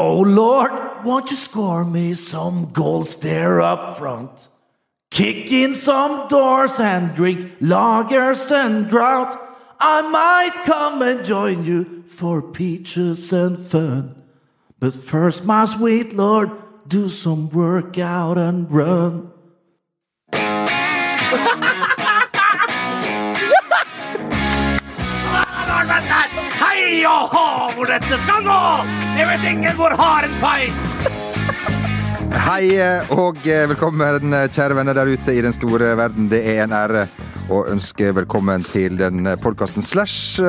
Oh Lord, won't you score me some goals there up front? Kick in some doors and drink lagers and drought. I might come and join you for peaches and fun. But first, my sweet Lord, do some workout and run. Hå, hvor dette skal gå! Jeg vet ingen hvor haren feil! Hei eh, og eh, velkommen, eh, kjære venner der ute i den store verden. Det er en ære å ønske velkommen til den podkasten slash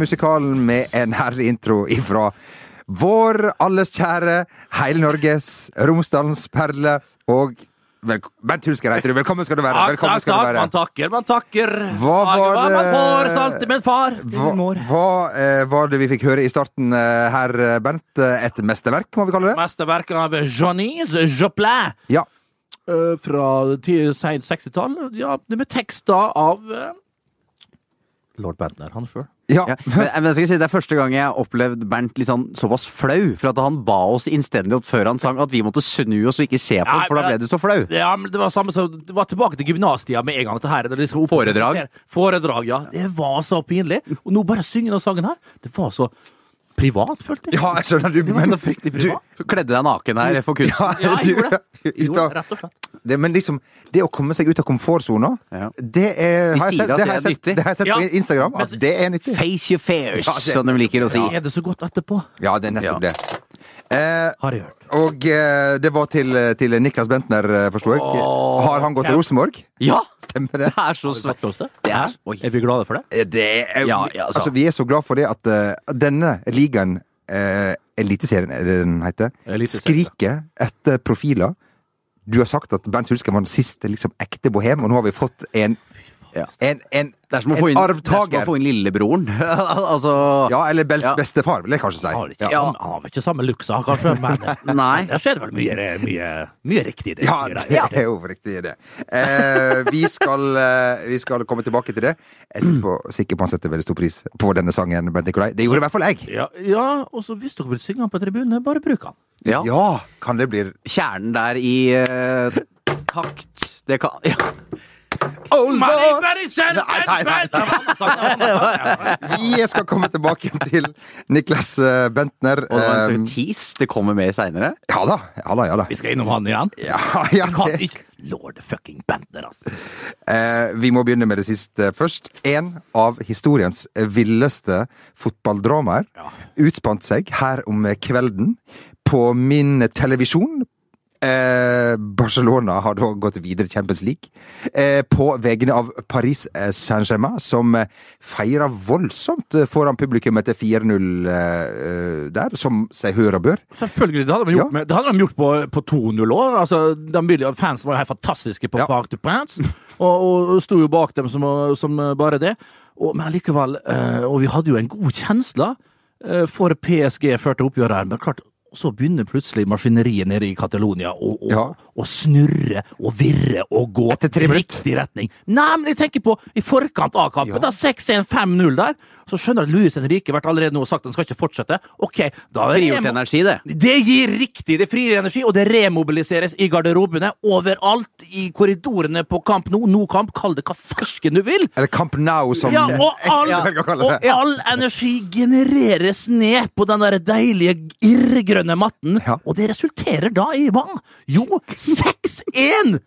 musikalen med en herlig intro ifra vår alles kjære, hele Norges, Romsdalens perle og vel, Bernt Hulsker heter du. Velkommen skal du være. Takk, Velkommen skal du være. Man takker, man takker. Hva var det man det- får, så alltid med far. Hva, hva eh, var det vi fikk høre i starten eh, her, Bernt? Eh, Et mesterverk, må vi kalle det? Mesterverk av Jeanise Joplin. Ja. Uh, fra seint 60-tall. Ja, det med tekster av eh, lord Bentner, han sjøl. ja. Ja, men, men jeg skal si, Det er første gang jeg har opplevd Bernt litt sånn såpass flau. For at han ba oss innstendig før han sang at vi måtte snu oss og ikke se på, Nei, for da ble du så flau. Ja, men det var samme som Det var tilbake til gymnastida med en gang. Det her, det liksom opp- Foredrag? Foredrag, ja. Det var så pinlig. Og nå bare synger den sangen her. Det var så privat, følte jeg. ja, jeg skjønner du, Det var men så fryktelig du, privat. Så kledde deg naken her for kunsten. Ja, jeg gjorde det. Jeg gjorde det, rett og slett. det, men liksom, det å komme seg ut av komfortsona, Ja. det er har jeg sett, det har jeg sett, det har jeg sett Ja. på Instagram, at Men- det er nyttig. Face your fears, Ja, som de liker å si. Er det så godt etterpå? Ja, det er nettopp Ja. det. Eh, Har jeg hørt. og eh, det var til, til Niklas Bentner, forsto jeg. Åh, Har han gått til. Rosenborg? Ja! Stemmer Det det? er så svett. oss det? Det er Oi. Er vi glade for det? Eh, det er, Ja, ja, altså. altså, vi er så glad for det at uh, denne ligaen, uh, Eliteserien er det den heter, Eliteserien, skriker etter profiler. Du har sagt at Bernt Hulsker var den siste liksom, ekte bohem, og nå har vi fått en, Ja. en, en, Det er som å få inn, er arvtaker. få inn lillebroren. altså Ja, eller bel Ja. bestefar, vil jeg kanskje Han har, si. ikke Ja. han har ikke samme luksa, kanskje, men Nei. der skjer vel mye, mye, mye riktig. Det, Ja, det er jo riktig, det. Eh, vi, skal, eh, vi skal komme tilbake til det. Jeg er sikker på, sikker på han setter veldig stor pris på denne sangen, Bent Nikolai. Det gjorde i hvert fall jeg. Ja, ja, og så hvis dere vil synge han på tribunen, bare bruk han. Ja. Ja, kan det bli Kjernen der i uh, takt Det kan ja. Oh, Lord! Nei, nei, nei. Vi skal komme tilbake til Niklas eh, Bentner. Og det var en Eh, sånn tease. Det kommer med seinere. ja da, ja da. ja da. Vi skal innom han igjen. Ja, ja, det Lord fucking Bentner, altså. Eh, vi må begynne med det siste først. En av historiens villeste fotballdramaer Ja. utspant seg her om kvelden på min televisjon. Eh, Barcelona har da gått videre i Champions League. Eh, på vegne av Paris eh, Saint-Germain, som feira voldsomt foran publikum etter 4-0 eh, der, som seg hør og bør. Selvfølgelig. Det hadde de gjort, Ja. med, det hadde de gjort på, på 2-0 òg. Altså, fansen var jo helt fantastiske på Ja. Parc du Prince, og, og, og sto jo bak dem som, som bare det. Og, men likevel Og vi hadde jo en god kjensle for PSG før til oppgjøret her, men klart så begynner plutselig maskineriet nede i Catalonia å, å, Ja. å snurre og virre og gå Etter tre i riktig retning. Nei, men jeg tenker på i forkant av kampen. Ja. Da 6-1-5-0 der. Så skjønner jeg at Luis Henrique vært allerede nå sagt at han skal ikke fortsette. Ok, da er Frigjort energi, det. det gir riktig, det frigjør energi, og det remobiliseres i garderobene overalt i korridorene på Kamp nå, No-kamp, kall det hva fersken du vil. Eller Camp Now, som Ja, og all, jeg velger å kalle og all energi genereres ned på den der deilige irrgrønne matten, Ja. og det resulterer da i hva? Jo, 6-1!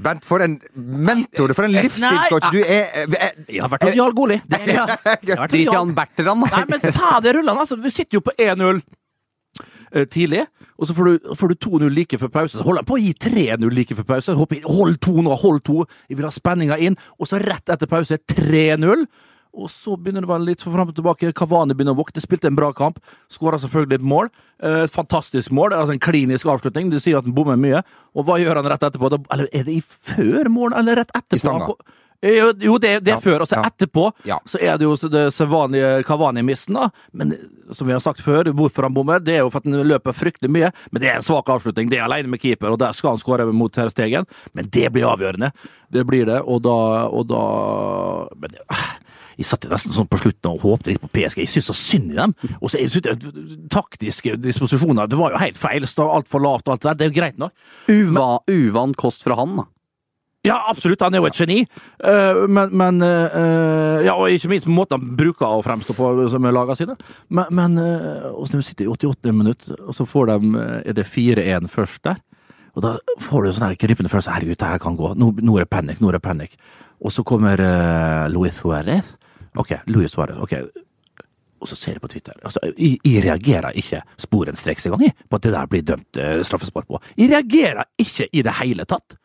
Bent, for en mentor, for en livsstilscoach du er. er, eh, Jeg har vært hos Jarl Goli. Drit i han Bertrand, Nei, men fader rullan, altså. Du sitter jo på 1-0 eh, tidlig, og så får du, får du 2-0 like før pause. Så holder jeg på å gi 3-0 like før pause. Hold 2 nå, hold 2! Jeg vil ha spenninga inn. Og så rett etter pause 3-0. Og så begynner det vel litt fram og tilbake. Kavani begynner å våkne. Spilte en bra kamp. Skåra selvfølgelig et mål. Et fantastisk mål. Altså en klinisk avslutning. Det sier at han bommer mye. Og hva gjør han rett etterpå? Eller er det i før mål, eller rett etterpå? I stanga. Jo, jo, det, det er Ja, før. Og så ja. etterpå Ja. så er det jo det sedvanlige Kavani-missen, da. Men som vi har sagt før, hvorfor han bommer, det er jo for at han løper fryktelig mye. Men det er en svak avslutning. Det er alene med keeper, og der skal han skåre mot Ter Stegen. Men det blir avgjørende. Det blir det, og da, og da Men Jeg satt nesten sånn på slutten og håpte litt på PSG. Jeg syns så synd i dem. Og så taktiske disposisjoner. Det var jo helt feil. Altfor lavt og alt det der. Det er jo greit nok. Uva, uvant kost fra han, da. Ja, absolutt. Han er jo et geni. Eh, men, men eh, Ja, og ikke minst måten han bruker å fremstå på som er lagene sine. Men, men så når vi sitter i 88 minutter, og så får de eh, Er det 4-1 først der? Og da får du sånn her gripende følelse Herregud, det her kan gå. Nå, nå er det panikk. Nå er det panikk. Og så kommer uh, Louis Suárez. Ok, Luis Suárez. ok. Og så ser jeg på Twitter. Altså, jeg, jeg reagerer ikke sporenstreks engang på at det der blir dømt uh, straffespark på. Jeg reagerer ikke i det hele tatt.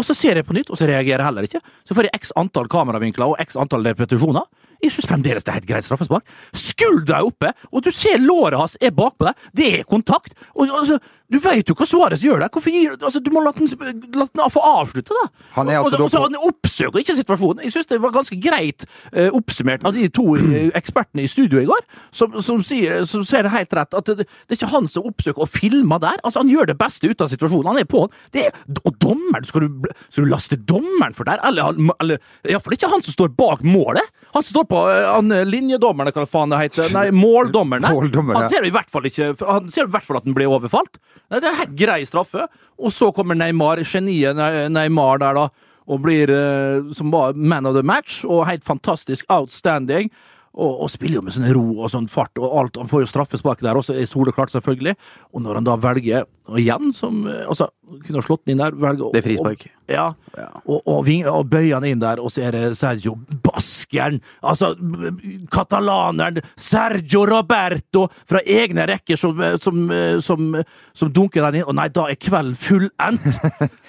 Og så ser jeg på nytt, og så reagerer jeg heller ikke. Så får jeg x antall kameravinkler og x antall repetisjoner. Jeg syns fremdeles det er helt greit straffespark. Skuldra er oppe, og du ser låret hans er bakpå deg. Det er kontakt. Og altså, Du veit jo hva Suárez gjør der. Hvorfor gir altså, Du må la den, la den få avslutte, da. Han er altså og, og så Han oppsøker ikke situasjonen. Jeg syns det var ganske greit eh, oppsummert av de to eh, ekspertene i studio i går, som, som, sier, som ser det helt rett. At det, det er ikke han som oppsøker og filmer der. Altså, Han gjør det beste ut av situasjonen. Han er på han. Det er, og dommeren, skal du, skal du laste dommeren for det her? Eller, han- eller iallfall ikke han som står bak målet. Han som står på eh, han, eh, linjedommeren, hva faen det heter. Nei. Måldommeren, ja. Han ser i hvert fall ikke Han ser i hvert fall at den blir overfalt. Nei, det er helt grei straffe. Og så kommer Neymar, geniet Neymar der, da, og blir eh, som man of the match, og helt fantastisk outstanding. Og, og spiller jo med sånn ro og sånn fart og alt. Han får jo straffespark der også, er soleklart, selvfølgelig. Og når han da velger, og igjen, som eh, Altså, kunne ha slått den inn der, velger Det er frispark. Og, Ja. Og, og, ving- og bøyer han inn der, og så er det Sergio Baskeren, altså katalaneren Sergio Roberto fra egne rekker som, som, som, som dunker den inn. Og nei, da er kvelden fullendt,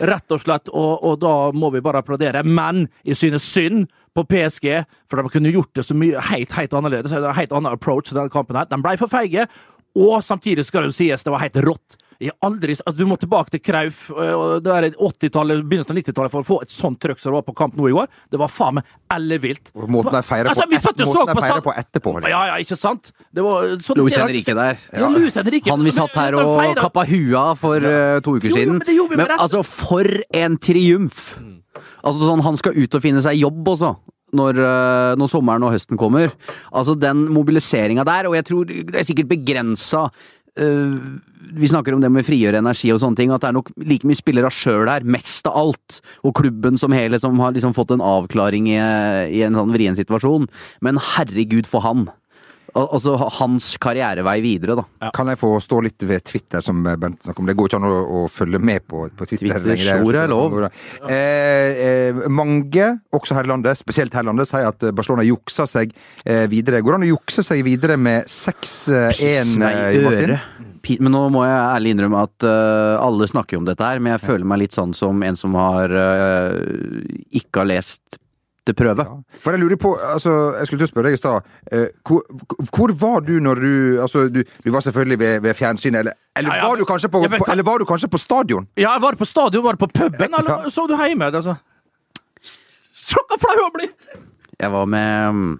rett og slett. Og, og da må vi bare applaudere. Men jeg synes synd på PSG, for de kunne gjort det så mye helt, helt annerledes. Er en helt annen approach til denne kampen her. De ble for feige, og samtidig skal det jo sies det var helt rått. Jeg aldri, altså Du må tilbake til Krauf og det er 80-tallet, begynnelsen av 90-tallet for å få et sånt trøkk som det var på kamp nå i går. Det var faen meg ellevilt. Og måten de feirer Altså, på, jo så måten på på etterpå. Ja, ja, ikke sant? Det var sånn Luis Henrique der. Ja, Luis Henrique. Han vi satt her Men- men og kappa hua for ja. to uker Jo, jo, siden. men gjorde vi Men altså, for en triumf! Altså sånn, Han skal ut og finne seg jobb også. Når, eh, når sommeren og høsten kommer. Altså Den mobiliseringa der, og jeg tror det er sikkert begrensa vi snakker om det med frigjøre energi og sånne ting, at det er nok like mye spillere sjøl her, mest av alt. Og klubben som hele som har liksom fått en avklaring i, i en sånn vrien situasjon. Men herregud for han. Al altså hans karrierevei videre, da. Kan jeg få stå litt ved Twitter, som Bent snakker om? Det går ikke an å, å følge med på, på Twitter. Twitter, er lov. Eh, eh, mange, også her i landet, spesielt her i landet, sier at Barcelona juksa seg eh, videre. Går det an å jukse seg videre med 6-1, Piss meg eh, i Martin? øret. Men nå må jeg ærlig innrømme at uh, alle snakker jo om dette her, men jeg føler meg litt sånn som en som har uh, ikke har lest til prøve. For jeg lurer på, altså, jeg skulle til å spørre deg i stad. eh, hvor, hvor var du når du Altså, du, du var selvfølgelig ved, ved fjernsynet, eller, eller, Ja, ja, var du kanskje på, ja, men på, eller var du kanskje på stadion? Ja, jeg var på stadion, var på puben, eller så du hjemme? Altså. Sjokka flau å bli! Jeg var med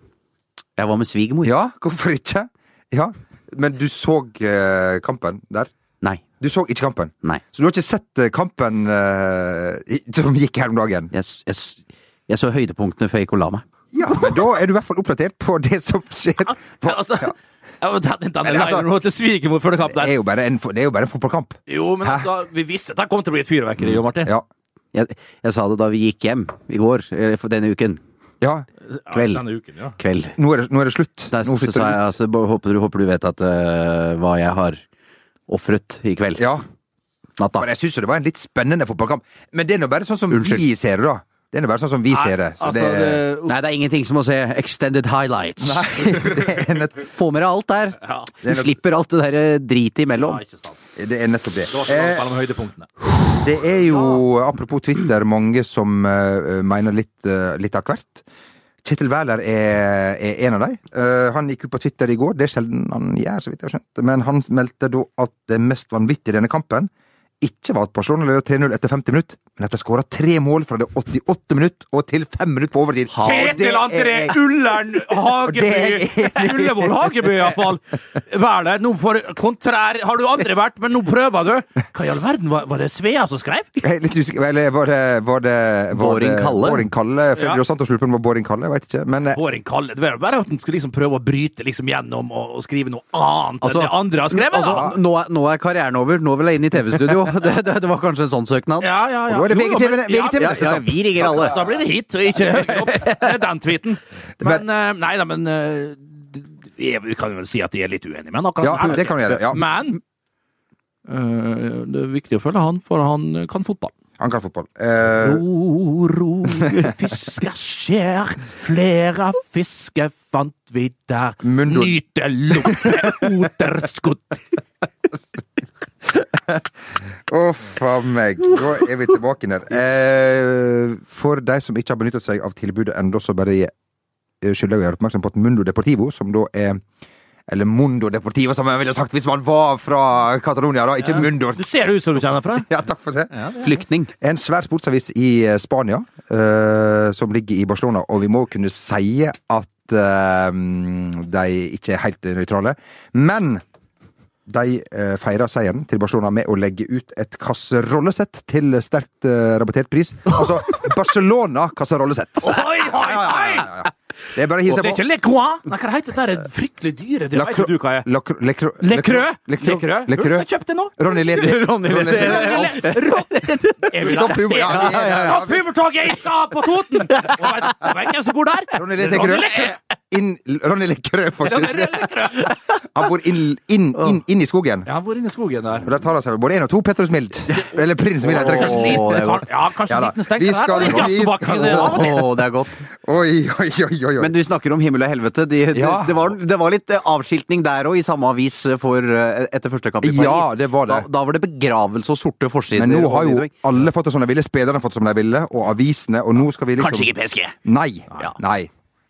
Jeg var med svigermor. Ja, hvorfor ikke? Ja, Men du så eh, kampen der? Nei. Du så ikke kampen? Nei. Så du har ikke sett eh, kampen eh, som gikk her om dagen? Jeg, jeg, jeg så høydepunktene før jeg gikk og la meg. Ja, men da er du i hvert fall oppdatert på det som skjer. På, Altså, ja. ja, men den, den altså- til svigermor før kamp det, der. er jo bare en, det er jo bare en fotballkamp. Jo, men altså, vi visste at det kom til å bli et fyrverkeri, jo, Martin. Ja. Jeg, jeg sa det da vi gikk hjem i går, denne uken. ja. Kveld. Denne uken, ja. Kveld. Nå, er det, nå er det slutt. Der, Nå så, så flytter jeg ut. altså, håper, du, håper du vet at uh, hva jeg har ofret i kveld. Ja, Natta. Men jeg syns det var en litt spennende fotballkamp. Men det er nå bare sånn som Unnskyld. vi ser det, da. Det er bare sånn som vi ser det. Så altså, det, det, Nei, det er ingenting som å se extended highlights. Nei, det er, nett, Få med deg alt der. ja. Du slipper alt det der eh, dritet imellom. ja, det er nettopp det. Det Eh. Det er jo, apropos Twitter, mange som uh, mener litt, uh, litt av hvert. Kjetil Wæler er, er en av dem. Uh, han gikk ut på Twitter i går, det er sjelden han gjør, så vidt jeg har skjønt. Men han meldte da at det mest vanvittige i denne kampen ikke var at Barcelona leda 3-0 etter 50 minutter, men at de skåra tre mål fra det 88 minutt og til fem minutter på overtid. Kjetil André Ullern Hageby! Det i. Ullevål Hageby, iallfall. Vær der. Nå for kontrær har du aldri vært, men nå prøver du. Hva i all verden, var, var det Svea som skrev? Jeg er litt usikker Eller var det, var det var Båring Kalle? Båring Kalle. Ja. Sant å lurer på Båring Kalle, jeg vet ikke. Men eh, Båring Kalle. Det var bare at han skulle liksom prøve å bryte liksom gjennom og, og skrive noe annet Altså, enn det andre har skrevet. Altså, nå, er, nå er karrieren over. Nå vil jeg inn i TV-studio. Det, det, det var kanskje en sånn søknad. Ja, ja, ja. Og da er det VGTV VGTV ja, vi ringer alle. Da blir det hit, og ikke høyere opp. Det er den tweeten. Men eh, Nei da, men eh, vi kan vel si at de er litt uenige med han akkurat Ja, her. det kan vi gjøre. Ja. Men eh, det er viktig å følge han, for han kan fotball. Han kan fotball. Eh, Ro, ro, fisker skjer, flere fiske fant vi der. Nyte loppe, oterskutt. Uff a meg. Da er vi tilbake der. Eh, for de som ikke har benyttet seg av tilbudet ennå, så bare eh, skylder jeg å gjøre oppmerksom på at Mundo Deportivo, som da er eller Mundo Deportivo, som jeg ville sagt hvis man var fra Catalonia, da. Ikke Mundo. Du ser ut som du kjenner fra. Ja, takk for det. Flyktning. En svær sportsavis i eh, Spania, uh, som ligger i Barcelona, og vi må kunne si at uh, de ikke er helt nøytrale. Men de feira feirer seieren til Barcelona med å legge ut et kasserollesett til sterkt eh, rabattert pris. Altså Barcelona kasserollesett. Oi, oi, oi! Det er bare å hive Det er ikke Le Croix. Nei, hva heter det? Det er fryktelig dyre. Det vet du hva er. Le Cro- Le Creux. Jeg kjøpte nå. Ronny Leti. Ronny Stopp der? der. Humortoget! Jeg skal på Toten! Og vet du hvem som bor der? Ronny Leti Creux. Inn, Ronny Lekkerød, faktisk. Han bor inn, inn, inn, inn i skogen. Ja, han bor inne i skogen der. Og der tar han seg både én og to Petrus Mild. Eller Prins Mild. heter det Kanskje. Liten, ja, kanskje Ja en liten stenker Vi der. vi skal-. Å, det er godt. Oi, oi, oi, oi. Men du snakker om himmel og helvete. De, Ja. det, det, var, det var litt eh, avskiltning der òg, i samme avis for, eh, etter første kamp i Paris. Ja, det var det. Da, da var det begravelse og sorte forsider. Men nå har jo alle fått det som de ville, spillerne har fått det som de ville, og avisene, og nå skal vi liksom Kanskje ikke PSG. Nei. Ja. Nei.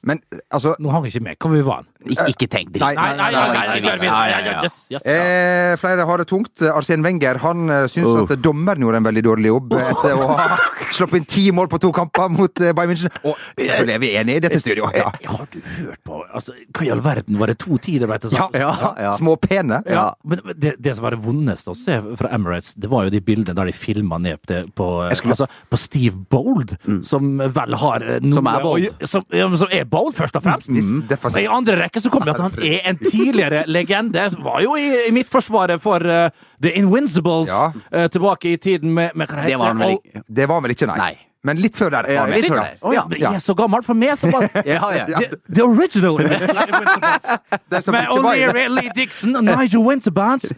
Men altså Nå hang vi ikke med. hvor vi var? Ik ikke tenk dritt. Nei, Nei, nei, eh, Flere har det tungt. Arsen Wenger han eh, syns uh. at dommeren gjorde en veldig dårlig jobb etter å ha sluppet inn ti mål på to kamper mot eh, Bayern München. Og selvfølgelig er vi enige i dette studioet. Ja. Eh, Har du hørt på altså, Hva i all verden var det to tider, veit du? Ja? Ja, ja. Småpene. Ja, men det, det som var det vondeste å se fra Emirates, det var jo de bildene der de filma ned på, på, skulle- altså, på Steve Bold, som vel har eh, noe Som er bold. å- Som, ja, som er bold, først og fremst. Mm. Og. I andre rekke så kommer det at han er en tidligere legende. Var jo i, i midtforsvaret for uh, The Invincibles Ja. uh, tilbake i tiden med, med hva Det var vel. Det var han vel ikke, nei. Nei. Men litt før der. Ja, litt før der. Oh, ja, jeg er så gammel. For meg så var Ja, ja. the, the original Invincibles. Med. O'Leary, Lee Dixon og Nigel Winterbands.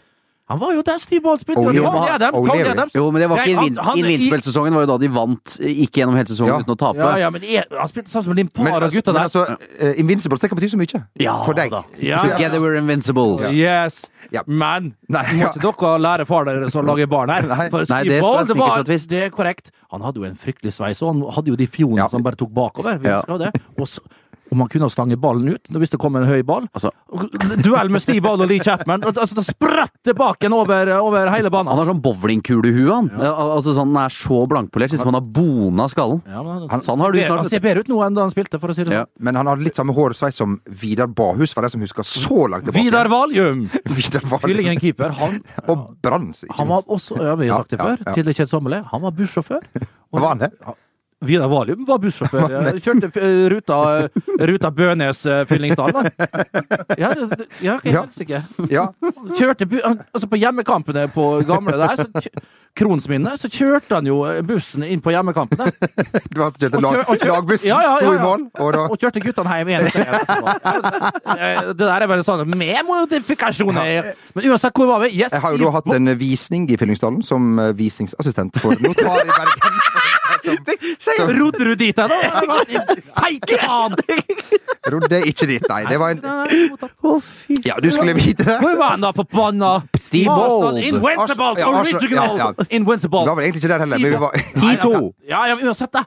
Han var jo der Steve Ball spilte. O'Leary. Tony Adams. Adams. Jo, men det var ikke han- var jo da de vant eh, ikke gjennom hele sesongen Ja. uten å tape. Ja, ja, men jeg, han spilte sammen med Limpar Men, og altså, gutta men der. altså, uh, Invincible det kan bety så mye. Ja, For deg. Ja. Together we're invincible. Yes. Ja. Men Nei, ja. måtte dere lære far deres å lage barn her. Nei. Nei, det Ball, det, var, det er korrekt. Han hadde jo en fryktelig sveis, og han hadde jo de fjonene Ja. som bare tok bakover. Vi Ja. det. Og, så, og man kunne stange ballen ut hvis det kom en høy ball. Altså, Duell med Steve Ball og Lee Chapman. Altså, det spretter baken over, over hele banen. han har sånn bowlingkulehue, han. Ja. Altså, sånn, han er så blankpolert, Synes han har bona skallen. Ja, men, Han- sånn har du ser- snart, Han ser bedre ut nå enn da han spilte, for å si det Ja. sånn. Men han hadde litt samme hår og sveis som Vidar Bahus, for de som husker så langt tilbake. Vidar Valium! Vidar Valium. Tvillingen keeper. Han, Og Brann, ikke han var også ja, vi har sagt det ja, før, det kjedsommelige. Han var bussjåfør. Og- Var han det? Vidar Valium var bussjåfør. Kjørte eh, ruta, ruta Bønes-Fyllingsdal, da. Ja, det, ja, Ja. Ja. Kjørte bu altså På hjemmekampene på gamle der, så Kronsminne, så kjørte han jo bussen inn på hjemmekampene. Du har kjørt lag, lagbussen, Ja, ja, ja, i mål, og Og kjørte guttene hjem igjen. det- der er bare sånn med modifikasjoner. Men uansett, hvor var vi? Yes, Jeg har jo da hatt en visning i Fyllingsdalen som eh, visningsassistent for Notar i Bergen. Som, Rodde du dit, da? Feite faen! rodde ikke dit, nei. Det var en. Ja, du skulle videre. Hvor var han da, forbanna? Steve Bold. Invincible! Original! Invincible! Vi var vel egentlig ikke der heller, men vi var 10-2. Ja, ja, uansett, da.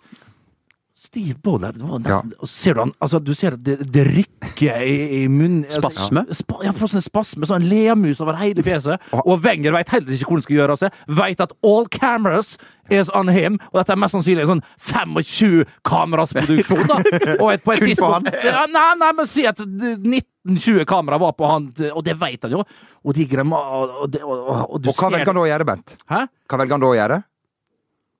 Nesten, og Ser du han altså, Du ser at det, det rykker i, i munnen. Spasme? Ja, spa, ja, får sånn spasme. Sånn lemus over hele fjeset. Og Wenger veit heller ikke hvor han skal gjøre av seg. Veit at all cameras is on him. Og dette er mest sannsynlig en sånn 25 kameras produksjon. da Og et, på et Kun tidspunkt ja, Nei, nei, men si at 19-20 kamera var på han, og det veit han jo. Og de gremmer Og, og, og, og, du Og hva velger han da å gjøre, Bent? Hæ? Hva velger han da å gjøre?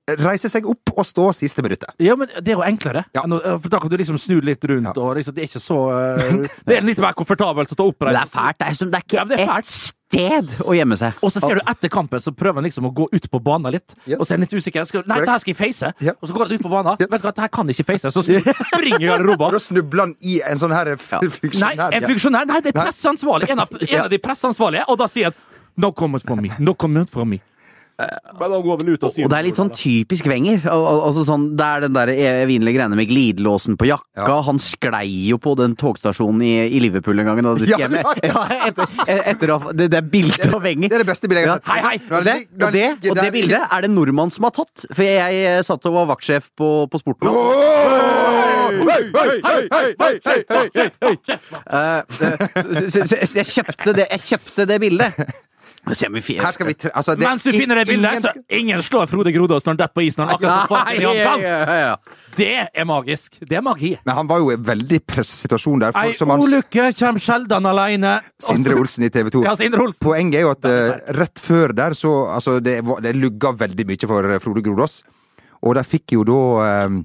Reise seg opp og stå siste minuttet. Ja, men det er jo enklere. Ja. For da kan du liksom snu litt rundt, Ja. og liksom, det er ikke så eh, Det er litt mer komfortabelt å stå oppreist. det er fælt. Det er, som, det er ikke Ja, det er et sted å gjemme seg. Og så ser du etter kampen, så prøver han liksom å gå ut på banen litt. Yes. Og så er han litt usikker. Skal, nei, det her skal jeg face. Ja. Og så går han ut på banen. Yes. Vet du hva, det her kan jeg ikke face. Så springer garderoben. da snubler han i en sånn her funksjonær. Nei, en funksjonær. Nei, det er presseansvarlig. En av, en av de presseansvarlige. Og da sier han No comment from me. No comment from me. Men han går vel ut og sier Og det er litt sånn typisk Wenger. Al- al- Altså sånn, det er den der evinnelige greiene med glidelåsen på jakka. Ja. Han sklei jo på den togstasjonen i, i Liverpool en gang. Da du Ja, skrev med- ja, ja, etter, etter å, det, det er bildet av Wenger. Det er det beste bildet jeg har sett. Hei, hei! Og det, og, det, og det bildet er det en nordmann som har tatt. For jeg, jeg satt og var vaktsjef på, på Sporten. jeg kjøpte det bildet. Her skal vi tre- altså, det- Mens du finner det bildet, ingen så ingen slår Frode Grodås når han detter på isen. han akkurat så i han. ja, ja, ja. Det er magisk. Det er magi. Men han var jo i en veldig presset situasjon der. Ei ulykke kommer sjelden alene. Sindre Olsen i TV 2. Ja, Sindre Olsen. Poenget er jo at uh, rett før der så Altså, det, det lugga veldig mye for eh, Frode Grodås. Og de fikk jo da um,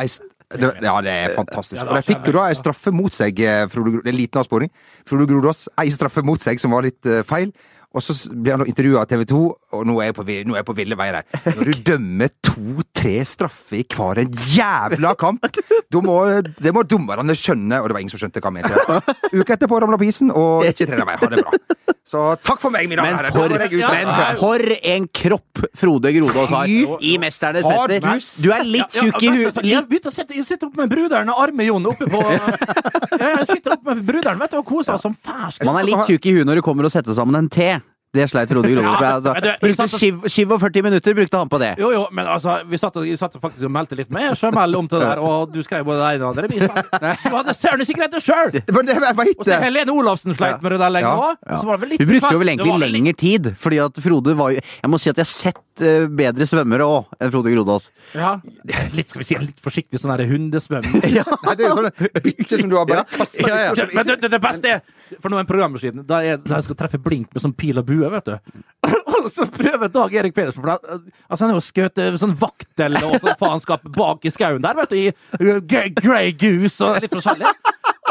ei det, ja, det er fantastisk. Og de fikk jo da ei straffe mot seg, Frode, Grodås. det en liten avsporing. Frode Grodås, ei straffe mot seg som var litt uh, feil. Og så blir han intervjua av TV 2, og nå er jeg på, nå er jeg på ville veier her. Når du dømmer to-tre straffer i hver en jævla kamp, må, det må dommerne skjønne, og det var ingen som skjønte hva han mente. Uka etterpå ramla på isen, og ikke trener mer. Ha det bra. Så takk for meg, mine damer Men og herrer. for, en kropp Frode Grodås har i 'Mesternes Har mester'. du Du er litt tjukk i huet. Jeg begynte å sitte, jeg sitter opp med bruderen og Arme-Jon oppe på Jeg sitter oppe med bruderen vet du, og koser meg som færs. Man er litt tjukk i huet når det kommer og setter sammen en te. Det sleit Frode Grodås med. Altså, du, brukte ikke 47 minutter brukte han på det. Jo, jo, men altså, vi satt, vi satt faktisk og meldte litt med Jamel om til det der, og du skrev både det ene og det andre. Du hadde søren ikke det sjøl! Og så! Helene Olafsen sleit med det der lenge Ja. òg. Vi brukte jo vel egentlig lengre tid, fordi at Frode var jo Jeg må si at jeg har sett eh, bedre svømmere òg enn Frode Grodås. Ja, litt, skal vi si, litt forsiktig sånn her ja. Nei, det er jo sånn bytte som du har bare kasta Ja, ja. ja. Men det, det, det beste er For noen programmer siden, da jeg, da jeg skal treffe blink med sånn pil og bue, vet du. Og så prøver Dag Erik Pedersen, for det, altså han er jo skutt eh, sånn vaktel og sånn faenskap bak i skauen der, vet du, i Grey Goose og litt forskjellig.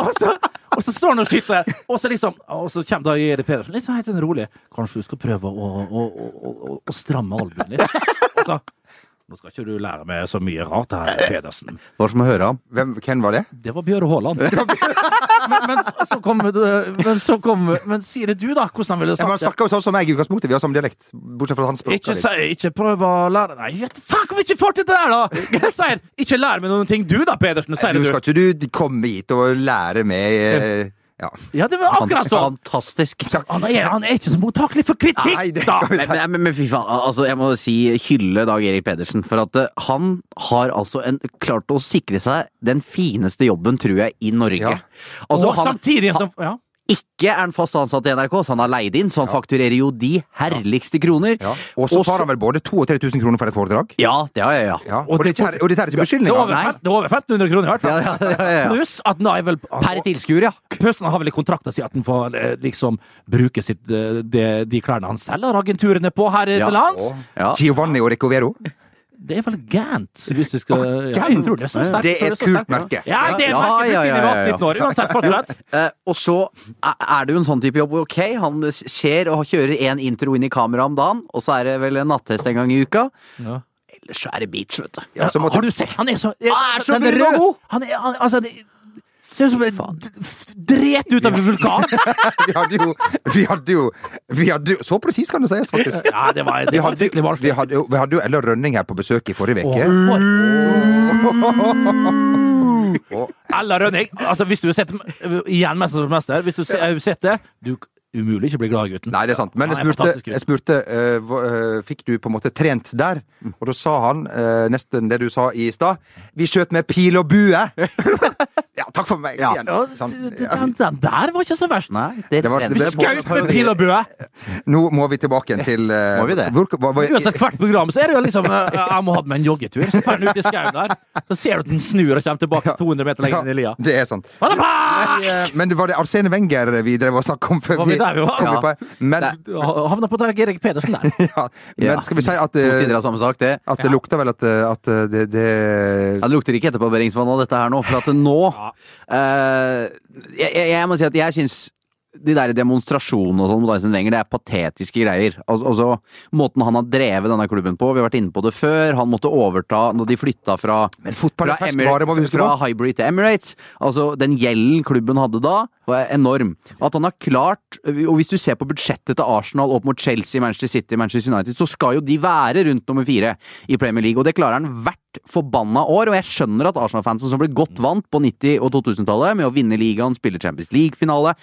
Og så, og så står han og skyter, og så liksom Og så kommer Dag Erik Pedersen litt sånn helt sånn rolig. Kanskje du skal prøve å, å, å, å stramme albuen litt? Og så Nå skal ikke du lære meg så mye rart her, Pedersen. Det som å høre ham. Hvem, hvem var det? Det var Bjøre Haaland. men, men så kom Men så kom Men si det du, da, hvordan han ville Ja, han sagt det. snakker jo sånn som meg i utgangspunktet. Vi har samme dialekt. Bortsett fra hans språk. Ikke, si, ikke prøv å lære Nei, vet, faen, hvorfor ikke får til det der, da?! Sier, ikke lær meg noen ting, du da, Pedersen. Sier Du skal ikke du komme hit og lære meg eh, Ja. Ja, det var akkurat sånn. Fantastisk. Han er, han er ikke så mottakelig for kritikk, Nei, da! Men, men, men, fy faen, altså jeg må si hylle Dag Erik Pedersen. For at eh, han har altså en, klart å sikre seg den fineste jobben, tror jeg, i Norge. Ja. Altså, og han, samtidig som ja. Ikke er han fast ansatt i NRK, så han har leid inn, så han fakturerer jo de herligste kroner. ja. Og så tar han vel både 2000 og 3000 kroner for et foredrag? Ja, det har jeg, ja. Ja. Og Og, det- og dette er ikke Det er over, det er over 1500 kroner, i hvert fall. ja, ja, ja. Pluss at han er vel Per tilskuer, ja. Pøsen har vel i kontrakten si at han får eh, liksom bruke sitt, de, de klærne han selger agenturene på her i Ja. lands. ja. Giovanni og Recovero? Det er vel Gant, hvis vi skal ja, Gant? jeg tror det er så sterkt. Det er et så kult merke. Ja, det er et Ja, merke ja, ja, ja, ja. 18-19 år. Uansett, fortsett. Eh, og så er det jo en sånn type jobb hvor ok, han ser og kjører én intro inn i kamera om dagen, og så er det vel en nattest en gang i uka. Ja. Ellers så er det beach, vet du. Ja, så måtte- Har du sett? Han er så, Han er så den brun og. Han er, han, altså, det ser ut som en dret ut av en vulkan. Vi hadde jo Vi hadde jo, vi hadde jo Så presis kan det sies, faktisk. Ja, det var, Vi det var hadde, virkelig vi hadde, vi hadde jo Ella Rønning her på besøk i forrige uke. Ella Rønning, altså hvis du har sett igjen Mesternes mester, hvis du har sett det du, umulig ikke bli glad i gutten. Nei, det er sant. Men jeg spurte, jeg spurte uh, hva- uh, fikk du på en måte trent der? Og da sa han uh, nesten det du sa i stad. Vi skjøt med pil og bue! takk for meg Ja. igjen. Sånn, ja. den, den der var ikke så verst. Nei, det, Det var- det ble Skaut med pil og bue! Nå må vi tilbake igjen til uh, Må vi det? Hvor, hva, hva, Uansett hvert program så er det jo liksom uh, Jeg må ha med en joggetur. Så drar han ut i skauen der. Så ser du at den snur og kommer tilbake 200 meter lenger inn i lia. det er sant. Eh, Men var det Arsene Wenger vi drev og snakket om før Var vi der vi var? kom Ja. på- Men, Havna på Dag Erik Pedersen der. ja, men Ja. skal vi si at, To sider av samme sak, det. at det lukter vel at, at det, det Ja, det lukter ikke etterbarberingsvann av dette her nå, for at det nå uh, jeg, jeg, jeg må si at jeg syns de der demonstrasjonene og sånn mot Arsene Wenger, det er patetiske greier. Altså, altså, Måten han har drevet denne klubben på, vi har vært inne på det før. Han måtte overta når de flytta fra fra, huske fra Hybrid til Emirates. Altså, den gjelden klubben hadde da, var enorm. At han har klart Og hvis du ser på budsjettet til Arsenal opp mot Chelsea, Manchester City, Manchester United, så skal jo de være rundt nummer fire i Premier League, og det klarer han hvert forbanna år. Og jeg skjønner at Arsenal-fansen som ble godt vant på 90- og 2000-tallet med å vinne ligaen, spille Champions League-finale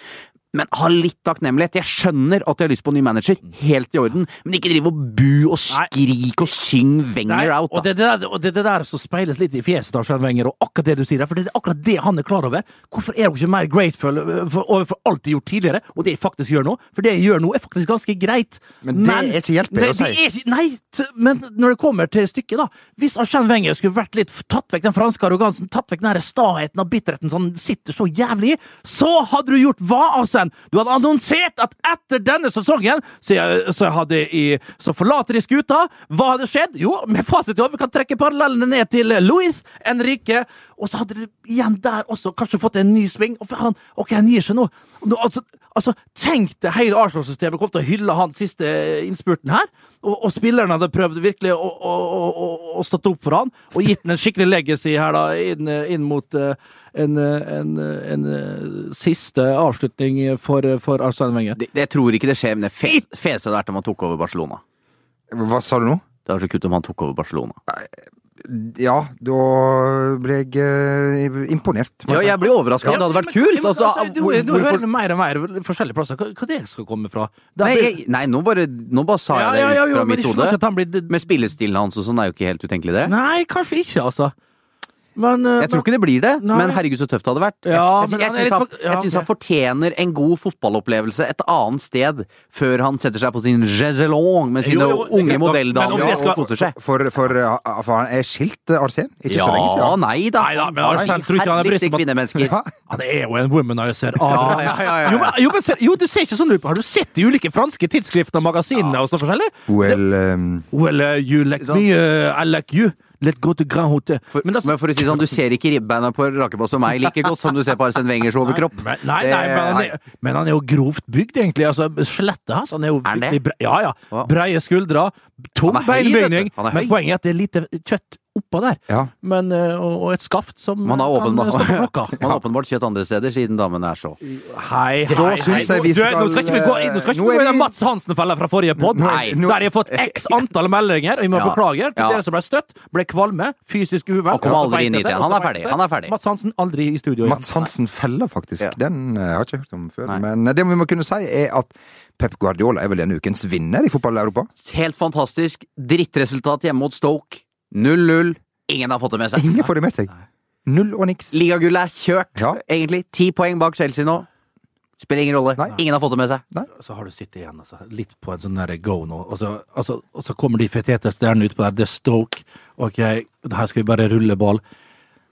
men ha litt takknemlighet. Jeg skjønner at de har lyst på en ny manager, helt i orden, men ikke drive og bu og skrik og syng Wenger out, out, og det, er det, der, og det er det der som speiles litt i fjeset til Arsene Wenger, og akkurat det du sier der, for det er akkurat det han er klar over. Hvorfor er dere ikke mer grateful for, overfor alt de har gjort tidligere, og det jeg faktisk gjør nå? For det jeg gjør nå, er faktisk ganske greit. Men det er ikke hjelp å si. er ikke- Nei, t- men når det kommer til stykket, da. Hvis Arsene Wenger skulle vært litt tatt vekk den franske arrogansen, tatt vekk den staheten og bitterheten som han sitter så jævlig i, så hadde du gjort hva, Arsene? Du hadde annonsert at etter denne sesongen så, jeg, så, hadde jeg, så forlater de skuta. Hva hadde skjedd? Jo, med fasit i hånd, vi kan trekke parallellene ned til Louis Henrique, og så hadde de igjen der også kanskje fått en ny sving. Og han, ok, han gir seg nå. nå altså, altså, tenk deg hele Arsenal-systemet kom til å hylle han siste innspurten her, og, og spillerne hadde prøvd virkelig å, å, å, å, stått opp for han, og gitt han en skikkelig legacy her da, inn, inn mot eh, en, eh, en, eh, en, eh, siste avslutning for, for Arsene Wenger. Det, det tror ikke det skjer men det fe fese hadde vært om han tok over Barcelona. Hva sa du nå? Det var så kutt om han tok over Barcelona. Ja, da ble jeg eh, imponert. Ja, jeg jeg blir overraska. Det hadde vært kult. men, Altså, du, du, hvorfor- hører mer og mer forskjellige plasser. Hva, hva det skal komme fra? Det Nei, er- jeg, nei nå, bare, nå bare sa jeg det ut fra men mitt jeg hode. blir- Med spillestilen hans og sånn er jo ikke helt utenkelig, det. Nei, kanskje ikke, altså. Men, eh, Jeg tror ikke det blir det, Nei. men herregud så tøft det hadde vært. Ja, jeg jeg, jeg, han syns han, ja, okay. han fortjener en god fotballopplevelse et annet sted før han setter seg på sin jezelong med sine Jo, jo, unge greit modelldamer men skal- og koser seg. For, for, for, for han er skilt, eh, Arsen? Ikke så lenge Ja, nei da. Nei da, men Arsenal tror ikke han er. Ja. Han er jo en womanizer. Ja, ja, ja, ja, ja. Jo, men, jo, men, se- jo, du ser ikke sånn ut. Har du sett de ulike franske tidsskriftene og magasinene og så forskjellig? Well, um, Well, uh, you like Sånn. me, uh, I like you. Let's go to Grand Hotel. For, Men men, altså- for å si sånn, du ser ikke ribbeina på Rakebass og meg like godt som du ser på Arsene Wengers overkropp. Nei, nei, nei men, han er, men han er jo grovt bygd, egentlig. Altså, skjelettet hans han er jo Er bre ja, ja. Breie skuldre, tung beinbygning. Men poenget er at det er lite kjøtt oppå der. ja. Men, uh, og, og et skaft som Man har kan åpenbart, stå på klokka. man har åpenbart kjøtt andre steder, siden damen er så Hei, hei, hei. vi Du, Nå skal ikke vi gå inn Nå skal ikke Nå vi gå inn i Mats Hansen-fella fra forrige pod. Nå- nå- Der jeg har fått x antall meldinger, og jeg må Ja. beklage til Ja. dere som ble støtt, ble kvalme, fysisk uvel. Og kom aldri inn i det, Han er ferdig. Han er ferdig. Mats Hansen aldri i studio igjen. Mats Hansen-fella, faktisk. Ja. Den jeg har jeg ikke hørt om før. Nei. Men det vi må kunne si, er at Pep Guardiola er vel denne ukens vinner i fotball-Europa? Helt fantastisk. Drittresultat hjemme mot Stoke. 0-0. Ingen har fått det med seg. Ingen får det med seg. Null og niks. Ligagullet er kjørt, Ja. egentlig. Ti poeng bak Chelsea nå. Spiller ingen rolle. Nei. Ingen har fått det med seg. så har du sittet igjen altså, litt på en sånn der go nå. Og så, altså, og så kommer de fetete stjernene utpå der. Det er Stoke. Ok, her skal vi bare rulle ball.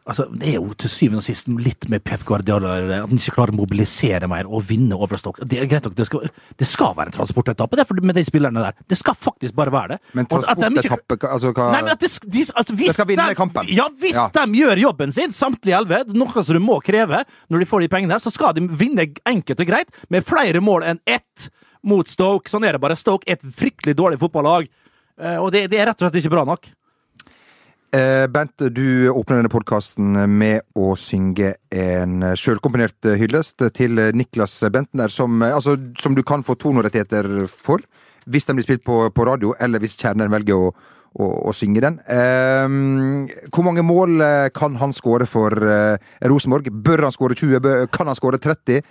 Altså, Det er jo til syvende og sist litt med Pep Guardiola at han ikke klarer å mobilisere mer og vinne over Stoke. Det er greit nok, det skal, det skal være en transportetappe det med de spillerne der. Det skal faktisk bare være det. Men transportetappe ikke- altså, hva Nei, men at de, de, altså, hvis De skal vinne de, kampen. Ja, hvis Ja. de gjør jobben sin, samtlige elleve, noe som du må kreve når de får de pengene, så skal de vinne enkelt og greit med flere mål enn ett mot Stoke. Sånn er det bare. Stoke er et fryktelig dårlig fotballag, eh, og det, det er rett og slett ikke bra nok. Eh, Bernt, du åpner denne podkasten med å synge en sjølkomponert hyllest til Niklas Bentner, som, eh, altså, som du kan få tonorettigheter for, hvis den blir spilt på, på radio, eller hvis kjernen velger å, å, å synge den. Eh, hvor mange mål eh, kan han skåre for eh, Rosenborg? Bør han skåre 20? Bør, kan han skåre 30?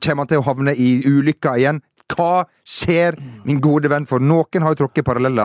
kommer han til å havne i ulykka igjen? Hva skjer, min gode venn? For noen har jo tråkket paralleller.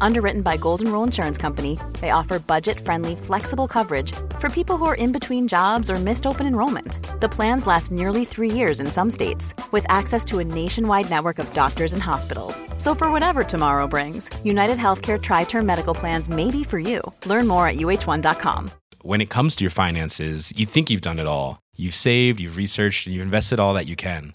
Underwritten by Golden Rule Insurance Company, they offer budget friendly, flexible coverage for people who are in between jobs or missed open enrollment. The plans last nearly three years in some states, with access to a nationwide network of doctors and hospitals. So, for whatever tomorrow brings, United Healthcare Tri Term Medical Plans may be for you. Learn more at uh1.com. When it comes to your finances, you think you've done it all. You've saved, you've researched, and you've invested all that you can.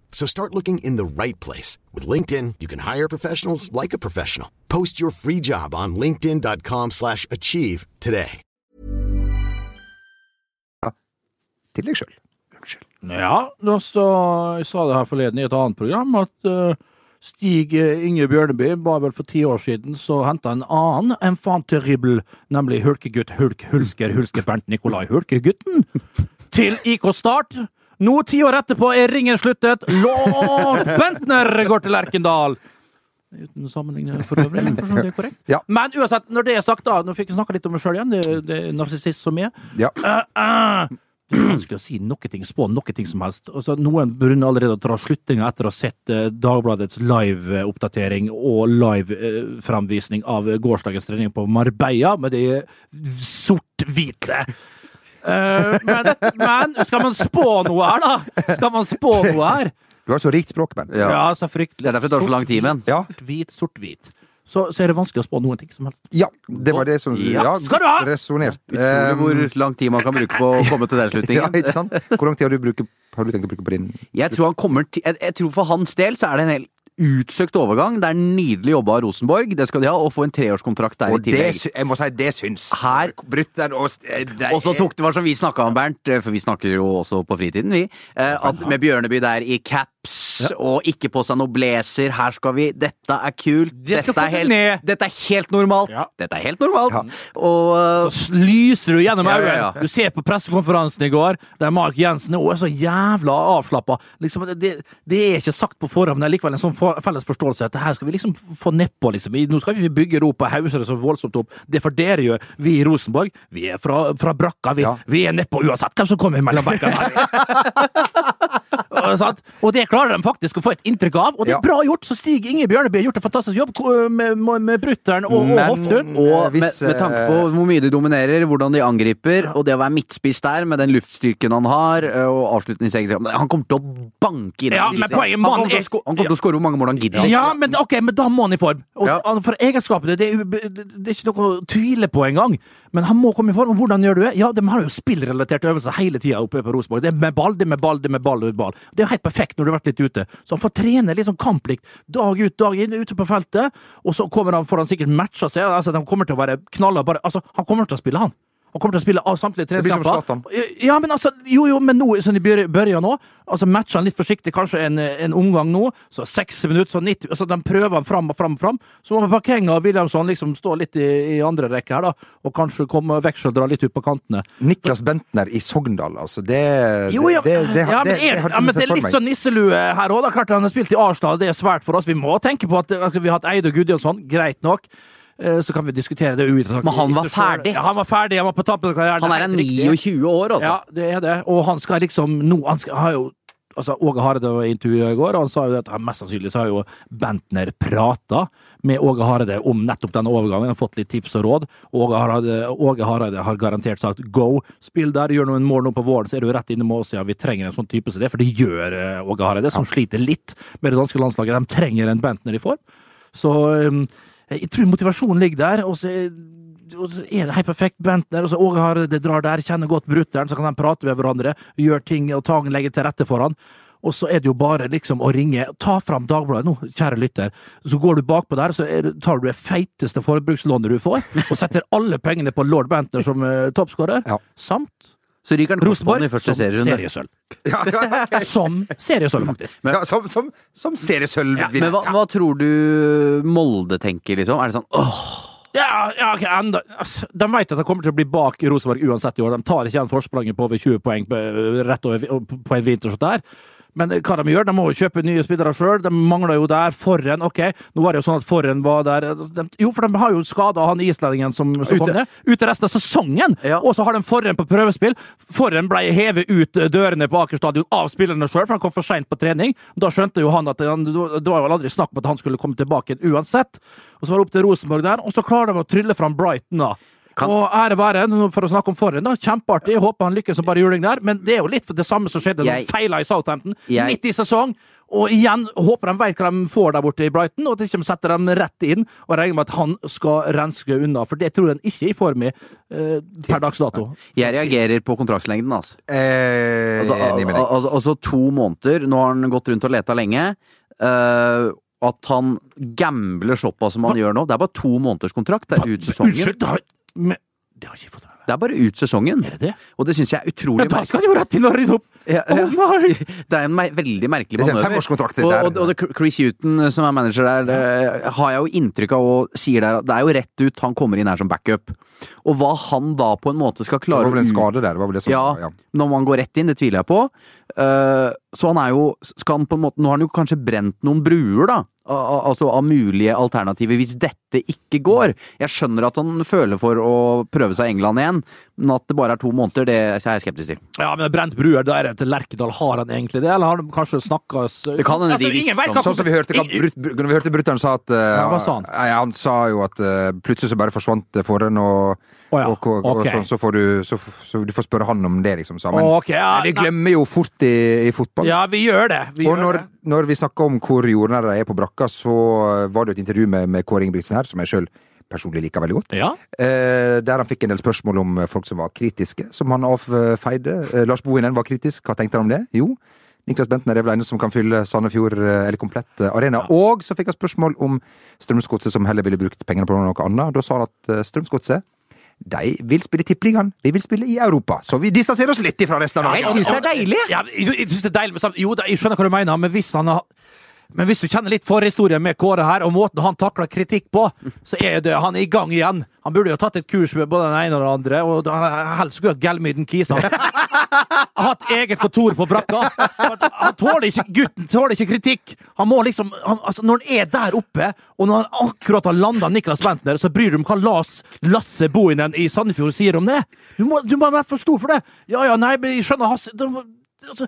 So start looking in the right place. With LinkedIn, you can hire professionals like a professional. Post your free job on linkedin.com slash achieve today. Til deg sjøl. Ja, da så, jeg sa det her forleden i et annet program, at uh, Stig eh, Inge Bjørneby, bare vel for ti år siden, så henta en annen enfant terrible, nemlig hulkegutt Hulk Hulsker Hulsker Bernt Nikolai Hulkegutten, til IK Start. Nå, ti år etterpå, er ringen sluttet. Lord Bentner går til Lerkendal. Uten sammenligning for øvrig. jeg det er korrekt. Ja. Men uansett, når det er sagt, da Nå fikk jeg snakka litt om meg sjøl igjen. Det, det er narsissist som er. Ja. Uh, uh. det er vanskelig å si noe ting, spå noe ting som helst. Altså, noen begynner allerede å dra slutninger etter å ha sett eh, Dagbladets live-oppdatering og live-fremvisning av gårsdagens trening på Marbella, med de sort-hvite. Eh, men, men skal man spå noe her, da? Skal man spå noe her? Du har så rikt språk, Ben. Ja. Ja, så fryktelig. Det er derfor det tar så lang tid men. Ja. Sort-hvit, sort-hvit. Så, så er det vanskelig å spå noen ting som helst. Ja, det var det som Ja. Skal du ha? Resonnert. Utrolig hvor lang tid man kan bruke på å komme til den slutningen. ja, ikke sant? Hvor lang tid har du, brukt, har du tenkt å bruke på din Jeg tror, han kommer til, jeg, jeg tror for hans del så er det en hel utsøkt overgang. Det er nydelig jobba av Rosenborg, det skal de ha, og få en treårskontrakt der Og i tillegg. Det, jeg må si, det syns. Her- Brutter'n og Og så tok det var som vi snakka om, Bernt, for vi snakker jo også på fritiden, vi. eh, At med Bjørneby der i caps og ikke på seg noe blazer, her skal vi Dette er kult. Dette er helt, dette er helt normalt. Dette er helt normalt. Og Så lyser du gjennom øynene. Du ser på pressekonferansen i går, der Mark Jensen er så jævla avslappa. Liksom, det, det, er ikke sagt på forhånd, men det er likevel en sånn for, felles forståelse at her skal vi liksom få nedpå. Liksom. Nå skal vi ikke bygge ro på hauser det så voldsomt opp. Det får dere gjøre. Vi i Rosenborg, vi er fra, fra brakka. Vi, Ja. vi er nedpå uansett hvem som kommer mellom beina. Og sant? Og det klarer de faktisk å få et inntrykk av, og det Ja. er bra gjort. Så Stig Inge Bjørneby har gjort en fantastisk jobb med, med, med Brutter'n og, og Hoftun. Og med, hvis, med tanke eh, på hvor mye de dominerer, hvordan de angriper, og det å være midtspiss der med den luftstyrken han har, eh, og avslutningsegenskapen Han kommer til å banke inn Ja, men poenget, han, kommer til å er- han kommer til å skåre hvor mange mål han gidder. Ja, men okay, men da må han i form. Og Ja. For egenskapene, det er, det det er ikke noe å tvile på engang. Men han må komme i form. Hvordan gjør du det? Ja, de har jo spillrelaterte øvelser hele tida oppe på Rosenborg. Det er med ball, det er med ball, det er med ball, det er med ball. Det er jo helt perfekt når du har vært litt ute. Så han får trene litt sånn kamplikt dag ut, dag inn ute på feltet. Og så kommer han, får han sikkert matcha seg. Altså, han kommer til å være knalla bare Altså, han kommer til å spille, han. Han kommer til å spille av samtlige blir treningskamper. Ja, men altså, jo, jo, men nå, sånn i bør- børja nå, altså matcher han litt forsiktig, kanskje en, en omgang nå, så 60 minutter, så 90, altså de prøver han fram og fram og fram. Så må Bakenga og Williamson liksom stå litt i, i andre rekke her, da, og kanskje komme vekseldra litt ut på kantene. Niklas Bentner i Sogndal, altså. Det, Jo, ja, det, det, det, ja, men, er, har ja, men det er litt sånn nisselue her òg. Klart han har spilt i Arsenal, det er svært for oss. Vi må tenke på at, at vi har hatt Eide og Gudjonsson, greit nok. Eh, Så kan vi diskutere det. Men han var ferdig. Ja, han var ferdig, han var på tampen av karrieren. Han er en helt riktig. 29 år, altså. Ja, det er det. Og han skal liksom nå Han skal, har jo Altså, Åge Hareide var i intervjuet i går, og han sa jo at mest sannsynlig så har jo Bentner prata med Åge Hareide om nettopp denne overgangen, han har fått litt tips og råd. Åge Hareide, Åge Hareide har garantert sagt go, spill der, gjør noen mål nå på våren, så er du rett inne med oss, ja, vi trenger en sånn type som det, for det gjør eh, Åge Hareide, som sliter litt med det danske landslaget. De trenger en Bentner i form. Så um, jeg tror motivasjonen ligger der, og så og så er det helt perfekt. Bentner og så Åge det drar der, kjenner godt brutter'n, så kan de prate med hverandre, gjøre ting og Tagen legger til rette for han. Og så er det jo bare liksom å ringe. Ta fram Dagbladet nå, kjære lytter. Så går du bakpå der, så tar du det feiteste forbrukslånet du får, og setter alle pengene på lord Bentner som uh, toppskårer, Ja. samt Så ryker han Rosenborg i første som serierunde. seriesølv. Ja, ja, ja. Som seriesølv, faktisk. Ja, som, som, som seriesølv. Ja, Men hva, hva tror du Molde tenker, liksom? Er det sånn åh, Ja, ja, ok, enda. De vet at de kommer til å bli bak Rosenborg uansett i år. De tar ikke igjen forspranget på over 20 poeng på, rett over, på en vinter sånn der. Men hva de gjør? De må jo kjøpe nye spillere sjøl. De mangler jo der. Forren, ok. Nå var det jo sånn at Forren var der de, Jo, for de har jo skada han islendingen som, som kom Ute. ned. Ute resten av sesongen! Ja. Og så har de Forren på prøvespill. Forren ble hevet ut dørene på Aker stadion av spillerne sjøl, for han kom for seint på trening. Da skjønte jo han at han, det var vel aldri snakk om at han skulle komme tilbake uansett. Og så var det opp til Rosenborg der, og så klarer de å trylle fram Brighton, da. Kan- Og ære være, for å snakke om forhånd, da. Kjempeartig. Jeg håper han lykkes som bare juling der. Men det er jo litt for det samme som skjedde da Jeg- feila i Southampton. Jeg- Midt i sesong. Og igjen, håper de vet hva de får der borte i Brighton, og at de ikke setter dem rett inn og regner med at han skal renske unna. For det tror jeg han ikke er i form i eh, per dags dato. Jeg reagerer på kontraktslengden, altså. Eh, Altså, altså, med altså to måneder. Nå har han gått rundt og leta lenge. Eh, at han gambler såpass som han gjør nå. Det er bare to måneders kontrakt. Det er ut sesongen. Unnskyld, men, det har ikke fått med meg. Det er bare ut sesongen. Er det det? Og det syns jeg er utrolig Men da skal han jo rett inn og rydde opp! Ja, Å ja. nei! Det er en me veldig merkelig Det er manøver. Og, og, og det, Chris Huton, som er manager der, det har jeg jo inntrykk av og sier der at det er jo rett ut han kommer inn her som backup. Og hva han da på en måte skal Det klare var vel en skade der. Det var vel det som, Ja, ja. når man går rett inn, det tviler jeg på. Uh, så han er jo skal han på en måte, Nå har han jo kanskje brent noen bruer, da. Al- al- Altså av mulige alternativer hvis dette ikke går. Jeg skjønner at han føler for å prøve seg i England igjen, men at det bare er to måneder, det er jeg skeptisk til. Ja, men Brent Bruer, da er det til Lerkedal. Har han egentlig det, eller har de kanskje snakka Det kan hende de visste Sånn som vi hørte, Brut- vi hørte brutter'n sa at eh, hva sa han? Nei, han sa jo at uh, plutselig så bare forsvant det foran, og, oh, ja, og, og, og sånn, så, får du, så, så du får spørre han om det, liksom. Sa. Men, okay, ja, vi glemmer jo fort i, i fotball. Ja, vi gjør det. Vi og gjør når, det. når vi snakker om hvor jordnære de er på brakka, så var det jo et intervju med, med Kåre Ingebrigtsen her, som jeg sjøl personlig liker veldig godt. Ja. Eh, der han fikk en del spørsmål om eh, folk som var kritiske, som han avfeide. Eh, Lars Bohinen var kritisk. Hva tenkte han om det? Jo, Niklas Bentner er vel eneste som kan fylle Sandefjord eh, eller komplett arena. arena. Og så fikk han spørsmål om Strømsgodset, som heller ville brukt pengene på noe annet. Da sa han at eh, Strømsgodset de vil spille Tippeligaen. Vi vil spille i Europa. Så vi distanserer oss litt ifra resten av Jeg syns det er deilig! Ja, jeg synes det er deilig Jo, jeg skjønner hva du mener, men hvis han har men hvis du kjenner litt forhistorien med Kåre her, og måten han takler kritikk på, så er det, han er i gang igjen. Han burde jo tatt et kurs med både den ene og den andre, og han helst skulle hatt Gelmyden Kisa. Hatt eget kontor på brakka. Han tåler ikke, gutten tåler ikke kritikk. Han må liksom, han, altså Når han er der oppe, og når han akkurat har landa Niklas Bentner, så bryr du deg om hva Lars Lasse Bohinen i Sandefjord sier om det. Du må, du må være for stor for det. Ja ja, nei, jeg skjønner Hasse altså,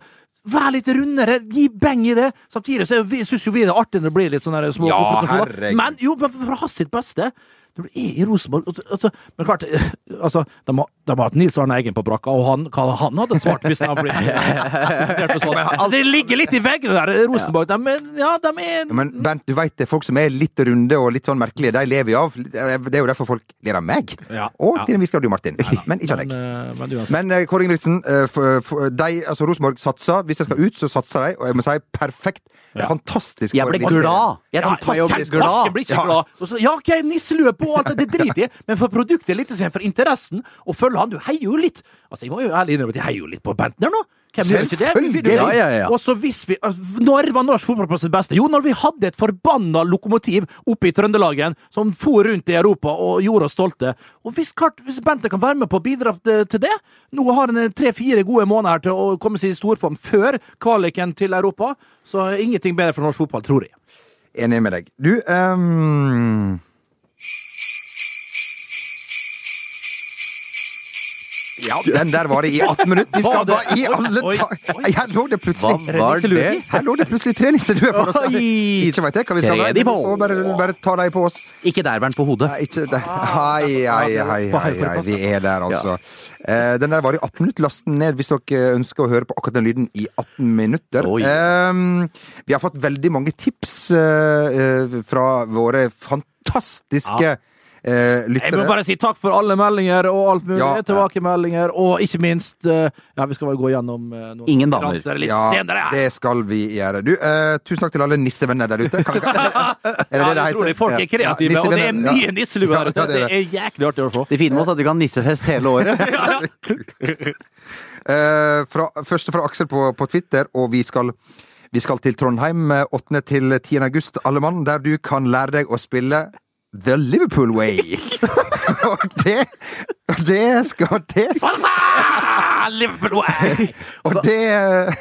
Vær litt rundere, gi beng i det! Samtidig så syns jo vi det er artig når det blir litt sånne små Ja. Men jo, men for hans sitt beste når du er i Rosenborg altså, Men klart, eh, altså, de, har, de har hatt Nils Arne Eggen på brakka, og han, hva han hadde svart hvis han ble sånn. Det ligger litt i veggene der, Rosenborg. De, ja, de er Men Bernt, du vet det, folk som er litt runde og litt sånn merkelige, de lever jo av. Det er jo derfor folk ler av meg. Ja, Og ja. til en viss grad du, Martin. Men ikke av deg. Men, eh, men eh, Kåre Ingebrigtsen, eh, de, altså Rosenborg satser. Hvis de skal ut, så satser de. Og jeg må si perfekt. Fantastisk. Jeg ble glad! Jeg ble glad! glad. Ja, ok, nisselue på på alt det, det driter jeg. Men for produktet, litt, for interessen, og følger han, du heier jo litt. Altså, jeg må jo ærlig innrømme at jeg heier jo litt på Bentner nå. Selvfølgelig! Ja, ja, ja. Og så hvis vi altså, Når var norsk fotball på sitt beste? Jo, når vi hadde et forbanna lokomotiv oppe i Trøndelagen som for rundt i Europa og gjorde oss stolte. Og hvis, klart, hvis Bente kan være med på å bidra til det Nå har han tre-fire gode måneder til å komme seg i storform før kvaliken til Europa, så er ingenting bedre for norsk fotball, tror jeg. Enig med deg. Du ehm, Ja, den der var det i 18 minutter. Vi skal bare i alle ta... Her lå det plutselig Hva var det? Her lå det plutselig tre nisseluer for oss. Ikke veit jeg hva vi skal med. Vi får bare, bare ta dem på oss. Ikke der, Bernt, på hodet. Nei, ikke der. Hei, hei, hei, hei, hei. Vi er der, altså. Uh, den der var i 18 minutter. Last den ned hvis dere ønsker å høre på akkurat den lyden i 18 minutter. Ehm, vi har fått veldig mange tips uh, uh, fra våre fantastiske eh, Jeg må bare si takk for alle meldinger og alt mulig. Ja. Tilbakemeldinger, og ikke minst eh, Ja, vi skal vel gå gjennom eh, noen Ingen damer. litt Ja, senere. her. det skal vi gjøre. Du, eh, tusen takk til alle nissevenner der ute. Kan kan, er det det det Ja, heter? utrolig. Folk er kreative, Ja, og det er mye nisseluer Ja, ute. ja, det Det er det. er jæklig artig å få. Det fine med oss er at vi kan nissefest hele året. Eh, fra, første fra Aksel på, på Twitter, og vi skal vi skal til Trondheim eh, 8. til 10. august, alle mann, der du kan lære deg å spille The Liverpool Way. og det Det skal det Ah, Liverpool way! Og det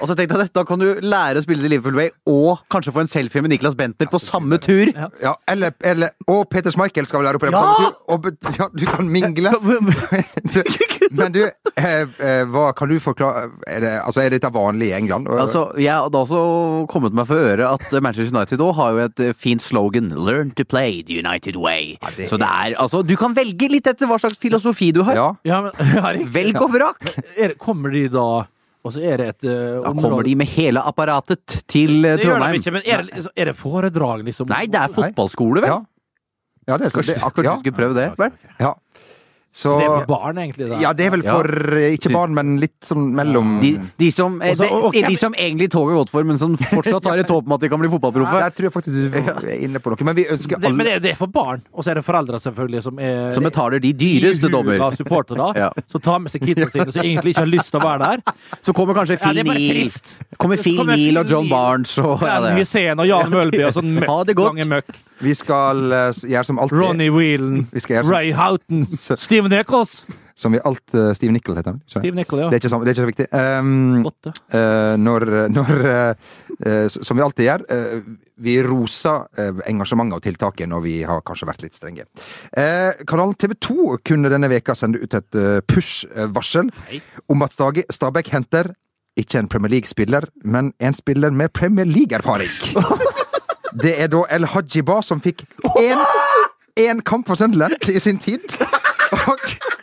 Og så tenkte jeg at da kan du lære å spille til Liverpool Way og kanskje få en selfie med Niklas Bentner på samme tur. Ja, eller, eller Og Peter Schmeichel skal vel være oppe der på Ja! samme tur. Og, ja, du kan mingle. Du- Men du, eh, eh, hva kan du forklare er det, Altså, er dette vanlig i England? Altså, Jeg hadde også kommet meg for øre at Manchester United òg har jo et eh, fint slogan 'Learn to play the United way'. det Så det er, altså, du kan velge litt etter hva slags filosofi du har. ja. Ja, men, ja. Velg og vrak! Er, det- kommer de da Og så er det et uh, Da kommer de med hele apparatet til eh, Det gjør de Trondheim. ikke, men er det, er det foredrag, liksom? Nei, det er fotballskole, vel? ja. Ja, det er så, det, akkurat ja, du skulle prøve det? vel? ja. Så Det er for barn, egentlig. da? Ja, det er vel for ja. ikke barn, men litt sånn mellom De, de, som, eh, Også- okay. de, som egentlig toget gått for, men som fortsatt har et håp om at de kan bli fotballproffe. Der tror jeg faktisk du er inne på noe. Men vi ønsker det, men det, det er for barn. Og så er det foreldre, selvfølgelig, som er Som betaler de dyreste dommer. Av supportere, Ja. som tar med seg kidsa sine, som egentlig ikke har lyst til å være der. Så kommer kanskje Ja, Phil ja, er Neal. Kommer Så Phil Neal og John Barnes og ja, Ja. Hussein og Jan Mølby og sånn Ha det godt. Vi skal eh, gjøre som alltid Ronny Whelan, som- Ray Houghton, Steve Nichols. Som vi alt uh, Steve Nicol heter han. Steve Nichols, ja. Det er ikke, så, det er ikke så viktig. Um, uh, når, når uh, Som vi alltid gjør, vi roser engasjementet og tiltaket når vi har kanskje vært litt strenge. Kanalen TV 2 kunne denne veka sende ut et push-varsel om at Stage- Stabæk henter ikke en Premier League-spiller, men en spiller med Premier League-erfaring. Det er da El Hajiba som fikk én kamp for Sunderland i sin tid. Og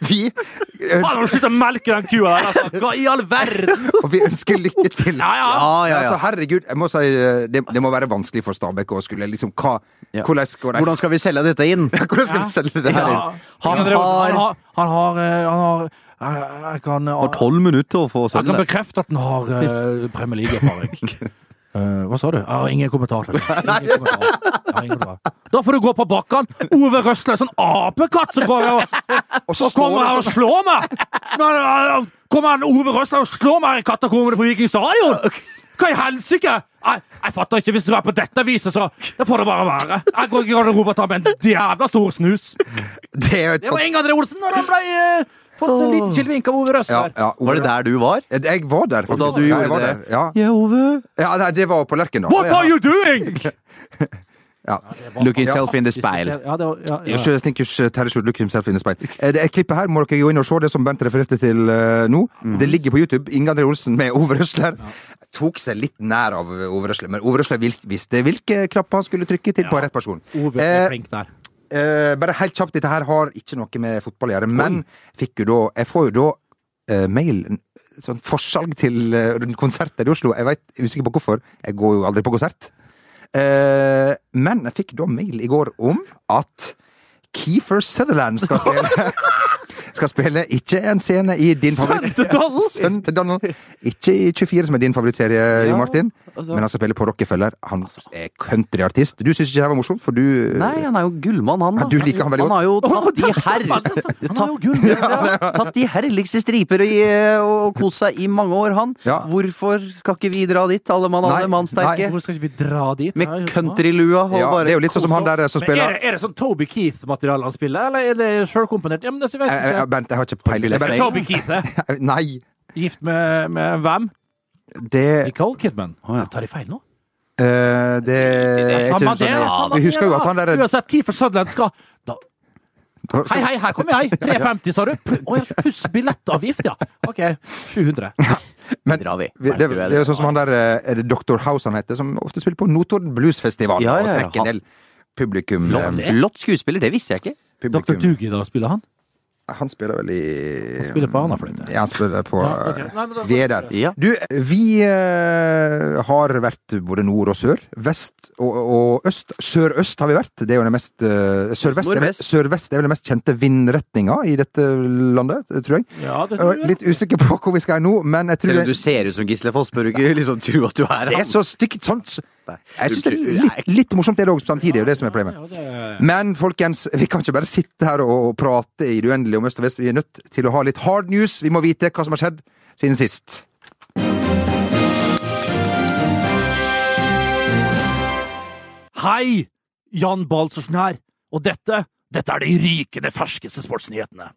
vi ønsker, må slutte å melke den kua der, altså! Hva i all verden? og vi ønsker lykke til. Ja, ja. Ja, ja, Altså, herregud, jeg må si eh, det, det må være vanskelig for Stabæk å skulle liksom hva, Ja. Hvordan skal Hvordan skal vi selge dette inn? Hvordan skal vi selge det her Ja. inn? Han har- Han har Han har, eh, han har jeg- Jeg kan tolv minutter å få Jeg kan bekrefte at han har uh, Premier League-erfaring. Eh, hva sa du? Jeg har ingen kommentar til det. Ingen kommentar. Har ingen kommentar. Da får du gå på bakken! Ove Røsle, sånn apekatt som går og, Og og kommer her og slår meg! Men, eh, Kommer han Ove Røsle og slår meg i katakombene på Viking stadion? Hva i helsike? Jeg, jeg fatter ikke. Hvis det er på dette viset, så det får det bare være. Jeg går i garderoben og tar meg en jævla stor snus. Det er var André Olsen når han ble eh, fått en liten kilvink av Ove ja, Røsler. ja, Var det der du var? Jeg var der, faktisk. Og da du ja, gjorde jeg var det? Der. Ja. Ja, Ove. ja, nei, det var på Lerkendal. What are you doing?! Ja. Look yourself in the speil. Ja, det var, ja, ja. Ikke, jeg tenker ikke Terje Sjord Look himself in the speil. Eh, Det er klippet her må dere gå inn og se, det som Bent refererte til eh, nå. Mm. Det ligger på YouTube. Inge André Olsen med Ove Røsler. Tok seg litt nær av Ove Røsler, men Ove Røsler vil- visste hvilke knapper han skulle trykke til på rett person. Ove Eh, er flink der. Eh, bare helt kjapt, dette her har ikke noe med fotball å gjøre, men fikk jo da Jeg får jo da eh, mail Sånn forsalg til eh, konserter i Oslo. Jeg vet, jeg er usikker på hvorfor. Jeg går jo aldri på konsert. Eh, men jeg fikk da mail i går om at Keefer Sutherland skal spille skal spille ikke en scene i din favoritt... Til Donald. Ikke i 24, som er din favorittserie, Jo Martin. Altså. Men han skal spille på Rockefeller. Han er countryartist. Du syns ikke det var morsomt, for du Nei, han er jo gullmann, han. da. Ja, du liker han veldig Han har jo tatt de herr... Han har jo gull. Ja, tatt de herligste striper og, og kost seg i mange år, han. Ja. Hvorfor skal ikke vi dra dit, alle mann, alle mann sterke? Hvor skal ikke vi dra dit? Med countrylua og ja, bare Det er jo litt sånn som han der som Men er, det- er det sånn Toby Keith-materiale han spiller, eller er det sjølkomponert? Ja, men det vet Eh, jeg eh, ikke. Bent, jeg har ikke peiling. Toby Keith, det? Nei, Gift med, med hvem? Det Nicole Kidman. Oh, ja. Tar de feil nå? eh, Det er ikke sånn det, Vi husker jo at han der Uansett, Keefer Sutherland skal da, Hei, hei, her kommer jeg! 350, sa du? Pluss billettavgift, ja. OK, 700. Men det, det er jo sånn som han der Er det Dr. House han heter, som ofte spiller på Notodden Bluesfestival Ja, ja, og trekker en del publikum. Flott, eh, flott skuespiller, det visste jeg ikke. Dr. Dugi, da, spiller han? Han spiller vel i Han spiller på Anafløyte? Ja, han spiller på Ja, okay. Nei, da- Vi er der. Ja. Du, vi uh, har vært både nord og sør. Vest og, og øst. Sørøst har vi vært. Det er jo den mest uh, Sørvest er, Nordvest. er vel den mest kjente vindretninga i dette landet, tror jeg. Ja, det tror jeg. Litt usikker på hvor vi skal nå, men jeg tror Selv om du ser ut som Gisle Foss, bør du ikke liksom tro at du er det er så stygt sånt. Jeg syns det er litt, litt morsomt det òg, samtidig. Det det som er problemet. Ja, det- Men folkens, vi kan ikke bare sitte her og prate i det uendelige om øst og vest. Vi er nødt til å ha litt hard news. Vi må vite hva som har skjedd siden sist. Hei! Jan Balsersen her. Og dette, dette er de rykende ferskeste sportsnyhetene.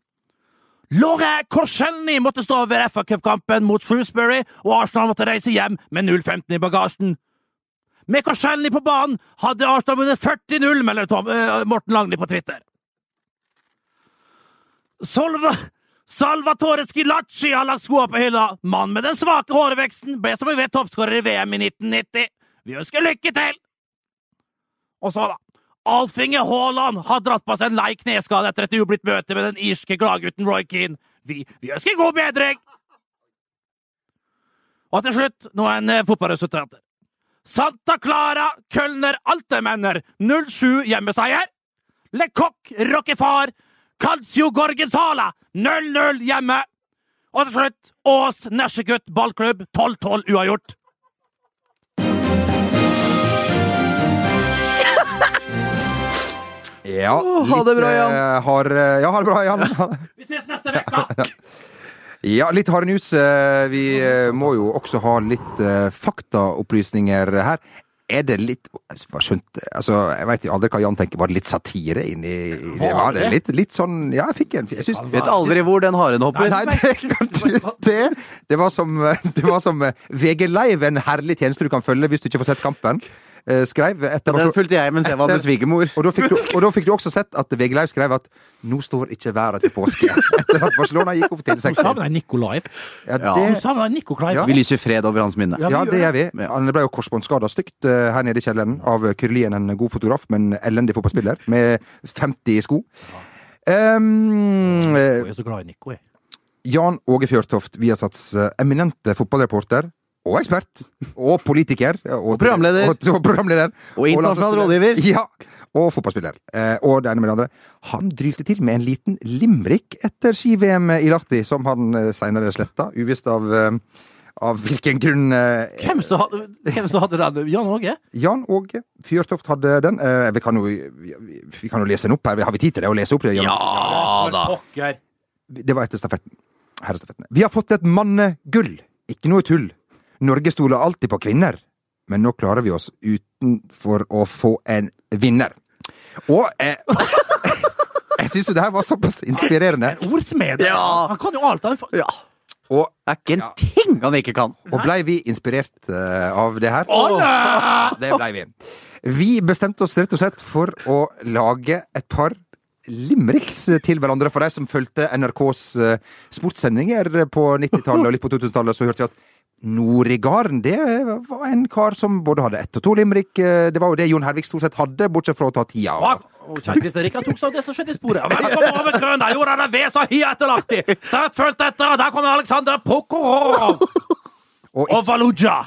Lore Korselny måtte stå over FA Cup-kampen mot Shrewsbury, og Arsenal måtte reise hjem med 0-15 i bagasjen. Med på banen hadde Arsenal vunnet 40-0, melder Tom, eh, Morten Langli på Twitter. Solva, Salvatore Skilacci har lagt skoa på hylla. Mannen med den svake hårveksten ble som vi vet toppskårer i VM i 1990. Vi ønsker lykke til! Og så, da. Alf Inge Haaland har dratt på seg en lei kneskade etter et ublidt møte med den irske gladgutten Roy Keane. Vi, vi ønsker god bedring! Og til slutt noen en fotballresultater. Santa Clara, Kölner, Altemenner 0-7 hjemmeseier. Le Coq, Rockefar, Calcio Gorgensala 0-0 hjemme. Og til slutt Ås Nesjegutt ballklubb 12-12 uavgjort. Ja, ha det bra, Jan. eh, Har, eh, ja, ha det bra, Jan. Vi ses neste uke! Ja, litt harde news. Eh, Vi eh, må jo også ha litt eh, faktaopplysninger her. Er det litt skjønt, altså, Jeg veit aldri hva Jan tenker. Var det litt satire inni i det? Var det litt, litt sånn Ja, jeg fikk en jeg synes, Vet aldri hvor den haren hopper. Nei, det kan du det. Det var som, det var som VG Live, en herlig tjeneste du kan følge hvis du ikke får sett kampen. Eh, Skrev etter Den fulgte jeg mens jeg var med svigermor. og og da fikk du også sett at VG Live skrev at 'nå står ikke været til påske'. Etter at Barcelona gikk opp til Nå 60. savner jeg Nico Live. Ja, Ja. Nå det, savner jeg Ja. Vi lyser fred over hans minne. Ja, ja, det gjør vi. Han ble jo korsbåndskada stygt eh, her nede i kjelleren av Kyrlien, en god fotograf, men elendig fotballspiller, med 50 sko. Um, eh, Jeg er så glad i Nico, jeg. Jan Åge Fjørtoft, Viasats eh, eminente fotballreporter. Og ekspert. Og politiker. Og, programleder. Og, og programleder. Og internasjonal rådgiver. Ja. Og fotballspiller. Eh, og det ene med det andre. Han drylte til med en liten limrik etter ski-VM i Lahti, som han eh, seinere sletta, uvisst av, eh, av hvilken grunn. eh, Hvem som hadde, hvem som hadde den? Jan Åge? Jan Åge Fjørtoft hadde den. Eh, vi, kan jo, vi, vi kan jo lese den opp her. Har vi tid til det? Å lese opp det? Ja da. Det var etter stafetten. Herrestafetten. Vi har fått et mannegull. Ikke noe tull. Norge stoler alltid på kvinner, men nå klarer vi oss utenfor å få en vinner. Og eh, Jeg syns jo det her var såpass inspirerende. En ordsmed. Ja. Han kan jo alt. Han. Ja. Og, Det er ikke en ting han ikke kan. og blei vi inspirert uh, av det her? Oh, Det blei vi. Vi bestemte oss rett og slett for å lage et par limericks til hverandre. For de som fulgte NRKs uh, sportssendinger på 90-tallet og litt på 2000-tallet, så hørte vi at Norigarden, det var en kar som både hadde ett og to limerick. Det var jo det Jon Hervik stort sett hadde, bortsett fra å ta tida. Og Kjell Kristian Rikard tok seg av det som skjedde i sporet. Velkommen over krøna, gjorde han det ved så hi etterlagtig. Sterkt fulgt etter, og der kommer Alexander Pokorov. Og, Og Valuja.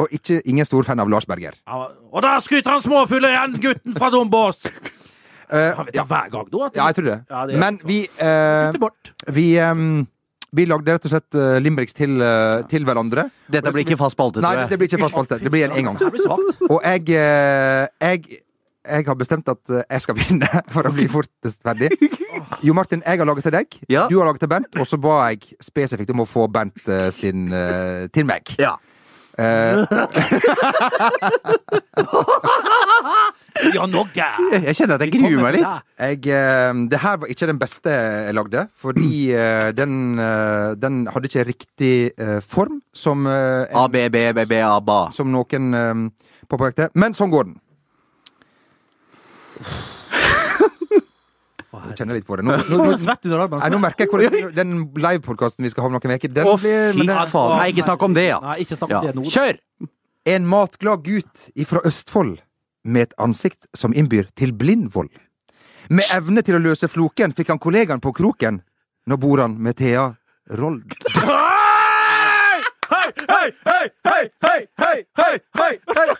og ikke ingen stor fan av Lars Berger. Ja, Og der skyter han småfugler igjen, gutten fra Dombås. Eh, Har vi ja, det hver gang, da? ja, jeg tror det. Ja, det Men vi uh, Vi, ehm, vi lagde rett og slett uh, limericks til, uh, til hverandre. Dette blir ikke fast spalte, Nei, tror jeg. det blir ikke fast spalte. Det blir en engang. Det blir svakt. Og jeg, uh, jeg jeg har bestemt at jeg skal begynne, for å bli fortest ferdig. Jo Martin, jeg har laget til deg. Ja. Du har laget til Bent. Og så ba jeg spesifikt om å få Bent eh, sin til meg. Ja. Ja, noe! Jeg kjenner at jeg gruer meg litt. jeg, eh, det her var ikke den beste jeg lagde, fordi eh, den, eh, den hadde ikke riktig form, som, eh, en- A, B, B, B, B, A, ba. som noen eh, påpekte. Men sånn går den. Jeg kjenner litt på det. Nå, nå, nå, Svett under Nei, nå merker jeg hvordan den livepodkasten vi skal ha om noen uker, den Å, blir fy men den, faen. Nei, ikke snakk om det, ja. Nei, ikke snakk om Ja. det nå. Kjør! En matglad gutt ifra Østfold med et ansikt som innbyr til blindvold. Med evne til å løse floken fikk han kollegaen på kroken. Nå bor han med Thea Rold. hei, hei, hei, hei, hei, hei, hei, hei.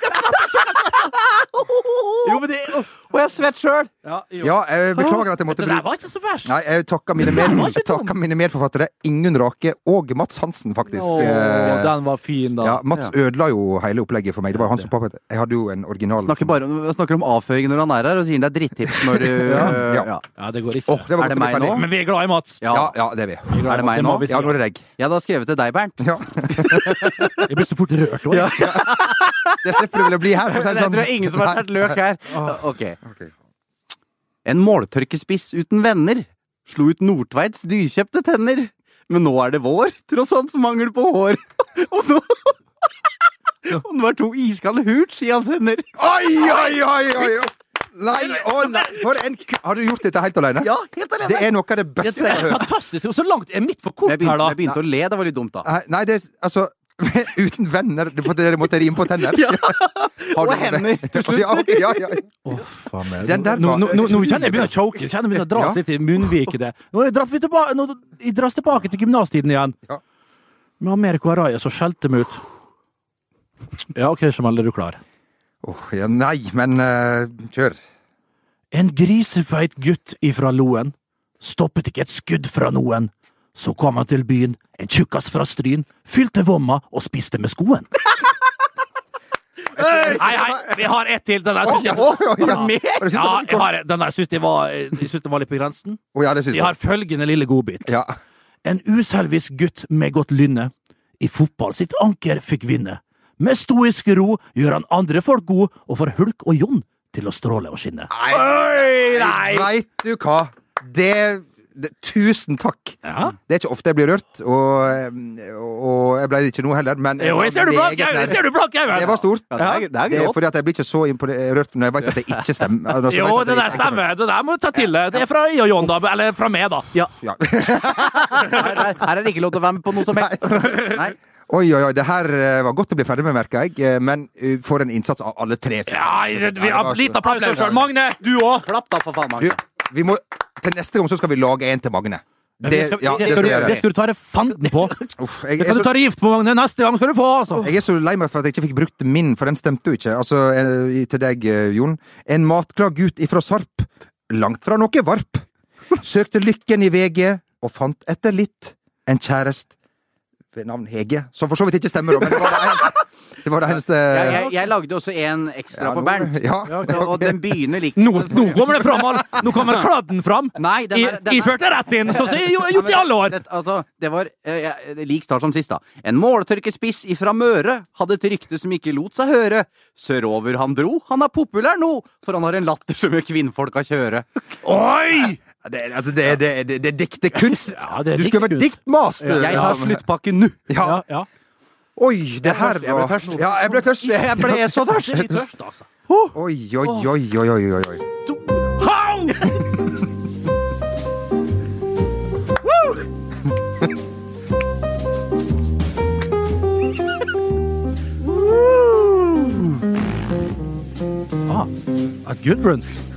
Jo, men det Og jeg svetter sjøl. Ja, ja, jeg beklager at jeg måtte bruke Det der var ikke så verst. Nei, jeg takker mine, med... mine medforfattere Ingunn Rake og Mats Hansen, faktisk. Oh, den var fin, da. Ja, Mats ja. ødela jo hele opplegget for meg. Det var han som poppet. Jeg hadde jo en original Snakker, bare om, snakker om avføringen når han er her, og sier han det er drittips når du ja. ja. det går ikke. Oh, det er det meg nå? Men vi er glad i Mats. Ja, det er vi. Er, er det meg nå? Ja, nå er det deg. Jeg hadde skrevet til deg, Bernt. Ja. Jeg blir så fort rørt òg. Det slipper du vel å bli her. for å Jeg det sånn. tror er ingen som har tatt løk her. Ok. Ok. En måltørkespiss uten venner slo ut Nordtveits dyrkjøpte tenner. Men nå er det vår, tross hans mangel på hår. Og nå Og nå er to iskalde hoots i hans hender. Oi, oi, oi, oi! Nei, å nei! For en k Har du gjort dette helt alene? Ja, helt alene. Det er noe av det beste jeg har hørt. Fantastisk. Så langt er mitt for kort her, da. jeg begynte å le, det var litt dumt, da. Nei, det er altså Uten venner. Dere måtte rime på tenner? Ja. Har Og hender til slutt. Ja, ja, ja. Faen meg. Den der nå, nå, nå, nå kjenner jeg begynner å choke. Kjenner jeg begynner å dras Ja. litt i munnvikene. Nå dras vi tilbake, nå jeg dras tilbake til gymnastiden igjen. Ja. Med Americo Araya så skjelte vi ut. Ja, OK, Jamal, er du klar? Åh, ja nei, men uh, kjør. En grisefeit gutt ifra Loen stoppet ikke et skudd fra noen. Så kom han til byen, en tjukkas fra Stryn, fylte vomma og spiste med skoen. Hei, hei, vi har ett til. Den der syns jeg, ja, jeg har, den der syns de var, de synes var litt på grensen. Vi ja, De har følgende lille godbit. Ja. En uselvisk gutt med godt lynne. I fotball sitt anker fikk vinne. Med stoisk ro gjør han andre folk god, og får Hulk og Jon til å stråle og skinne. Nei, nei! Veit du hva? Det, det Tusen takk. Ja. Det er ikke ofte jeg blir rørt, og, og jeg ble ikke nå heller, men Jo, jeg ser du blakk øyne! Det var stort. Ja, det er, det er Det er fordi at jeg blir ikke så rørt når jeg vet at det ikke stemmer. Altså, Jo, det der stemmer. Det der må du ta til deg. Det er fra I og Jon, da. Eller fra meg, da. Ja, Ja. her, her, her er det ikke lov til å være med på noe som helst. Nei. Oi, oi, oi. Det her eh, var godt å bli ferdig med, merker jeg. eh, Men eh, for en innsats av alle tre. Ja, vi har litt applaus til sjøl. Magne, du òg. Klapp da, for faen, Du, vi må, til neste gang så skal vi lage en til Magne. Det, ja, det Det skal skal vi du- gjøre. det skal du ta deg fanden på. Uff, jeg, Det kan kan du ta deg gift på, Magne. Neste gang skal du få, altså. jeg er så lei meg for at jeg ikke fikk brukt min, for den stemte jo ikke. Altså, til deg, Jon. En matglad gutt ifra Sarp. Langt fra noe varp. Søkte lykken i VG, og fant etter litt en kjærest ved navn Hege. Som for så vidt ikke stemmer, men det var det eneste. Det var det eneste Jeg, jeg, jeg lagde også en ekstra Ja, på Bernt. Ja, Og, og den begynner likt. Nå, nå kommer det fram! Nå kommer kladden fram! Nei, den er, den er, Iført det rett inn, sånn som jeg har gjort i alle år! Det, altså, det var eh, lik start som sist, da. En måltørkespiss ifra Møre hadde et rykte som ikke lot seg høre. Sørover han dro, han er populær nå, for han har en latter som gjør kvinnfolka kjøre. Oi! Det, altså, det, er- det, er- det, er diktekunst! Ja, er du skulle være diktmaster! Jeg tar sluttpakke nå. Ja. Ja, ja. Oi, det her tørst, jeg ble var tørst. Ja, jeg ble tørst. Jeg ble så tørst. Jeg tørst, altså. Oi, oi, oi, oi, oi, oi, ah, at Gudrun's.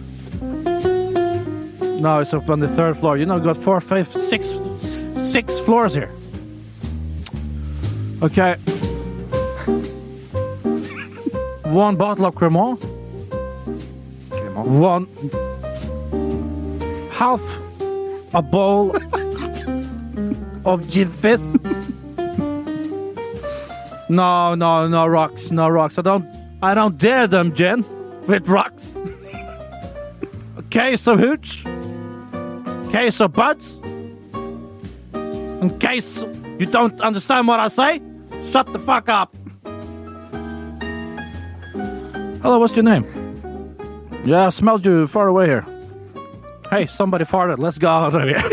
Now it's up on the third floor. You know, we've got four, five, six, six floors here. Okay. One bottle of Cremant. One half a bowl of Gilfis. No, no, no rocks, no rocks. I don't, I don't dare them, Jen, with rocks. Okay, of hooch, case of buds. In case you don't understand what I say, shut the fuck up. Hello, what's your name? Yeah, I smelled you far away here. Hey, somebody farted. Let's go out of here.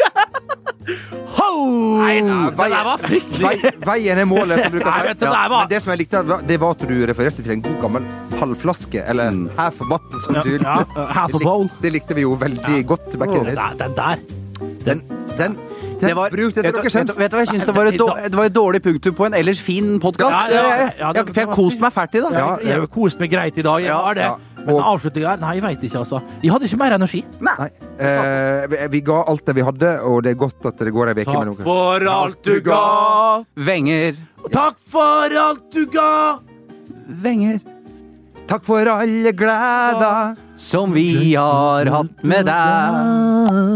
Nei, det der var fryktelig. Vei, veien er målet, som du kan Nei, si. det Men det som jeg likte, det var at du refererte til en god gammel halvflaske, eller half a bottle, som Ja, du ja, half a Det bowl. Det likte vi jo veldig godt back in the days. Den der. Den, den, den Det var, Bruk det til dere selv. vet, du- hva jeg syns det et, det var et dårlig punktum på en ellers fin podkast? Ja, ja, ja, ja, det- for jeg koste meg fælt i dag. Ja, Jeg har jo kost meg greit i dag. Jeg har det. ja. Men avslutninga Nei, jeg veit ikke, altså. Jeg hadde ikke mer energi. Nei. Eh, vi- vi ga alt det vi hadde, og det er godt at det går ei uke med noe. for alt du ga. Venger. Takk for alt du ga. Wenger. Takk for alle gleder. Som vi har hatt med deg.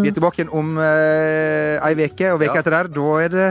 Vi er tilbake igjen om eh, ei uke, og veka etter der, da er det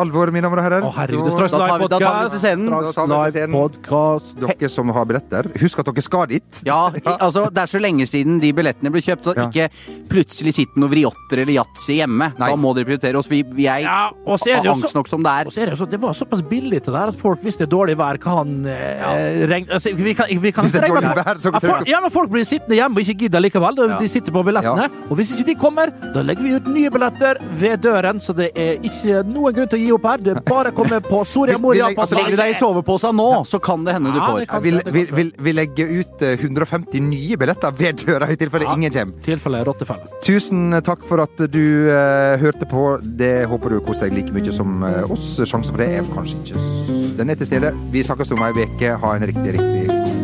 alvor, mine damer og herrer. Å, herregud. Straks Da tar vi- da tar vi til scenen. Da tar vi til scenen. podcast. Dere som har billetter, husk at dere skal dit. Ja, i- altså Det er så lenge siden de billettene ble kjøpt, så Ja. ikke plutselig sitter noen vriotter eller yatzy hjemme. Nei. Da må dere prioritere oss. Vi, vi er Ja, og så er det jo angst så nok som det er. Og så er det jo så, det var såpass billig til det her at folk, hvis det er dårlig vær, kan eh, regne altså, vi kan, vi kan Hvis det er dårlig vær, så ja, folk, ja, men folk blir sittende hjemme og ikke gidder likevel. De, Ja. sitter på billettene. Og hvis ikke de kommer, da legger vi ut nye billetter ved døren. Så det er ikke noen grunn til å gi opp her. Det er bare å komme på Soria Vi- vi Moria. legger- altså, Legger du deg i soveposen nå, så kan det hende du får. kan- Vi, vi, vi, vi legger ut eh, 150 nye billetter ved døra i tilfelle ingen kommer. Tilfelle rottefelle. Tusen takk for at du uh, hørte på. Det håper du koser deg like mye som uh, oss. Sjansen for det er kanskje ikke Den er til stede. Vi snakkes om ei uke. Ha en riktig, riktig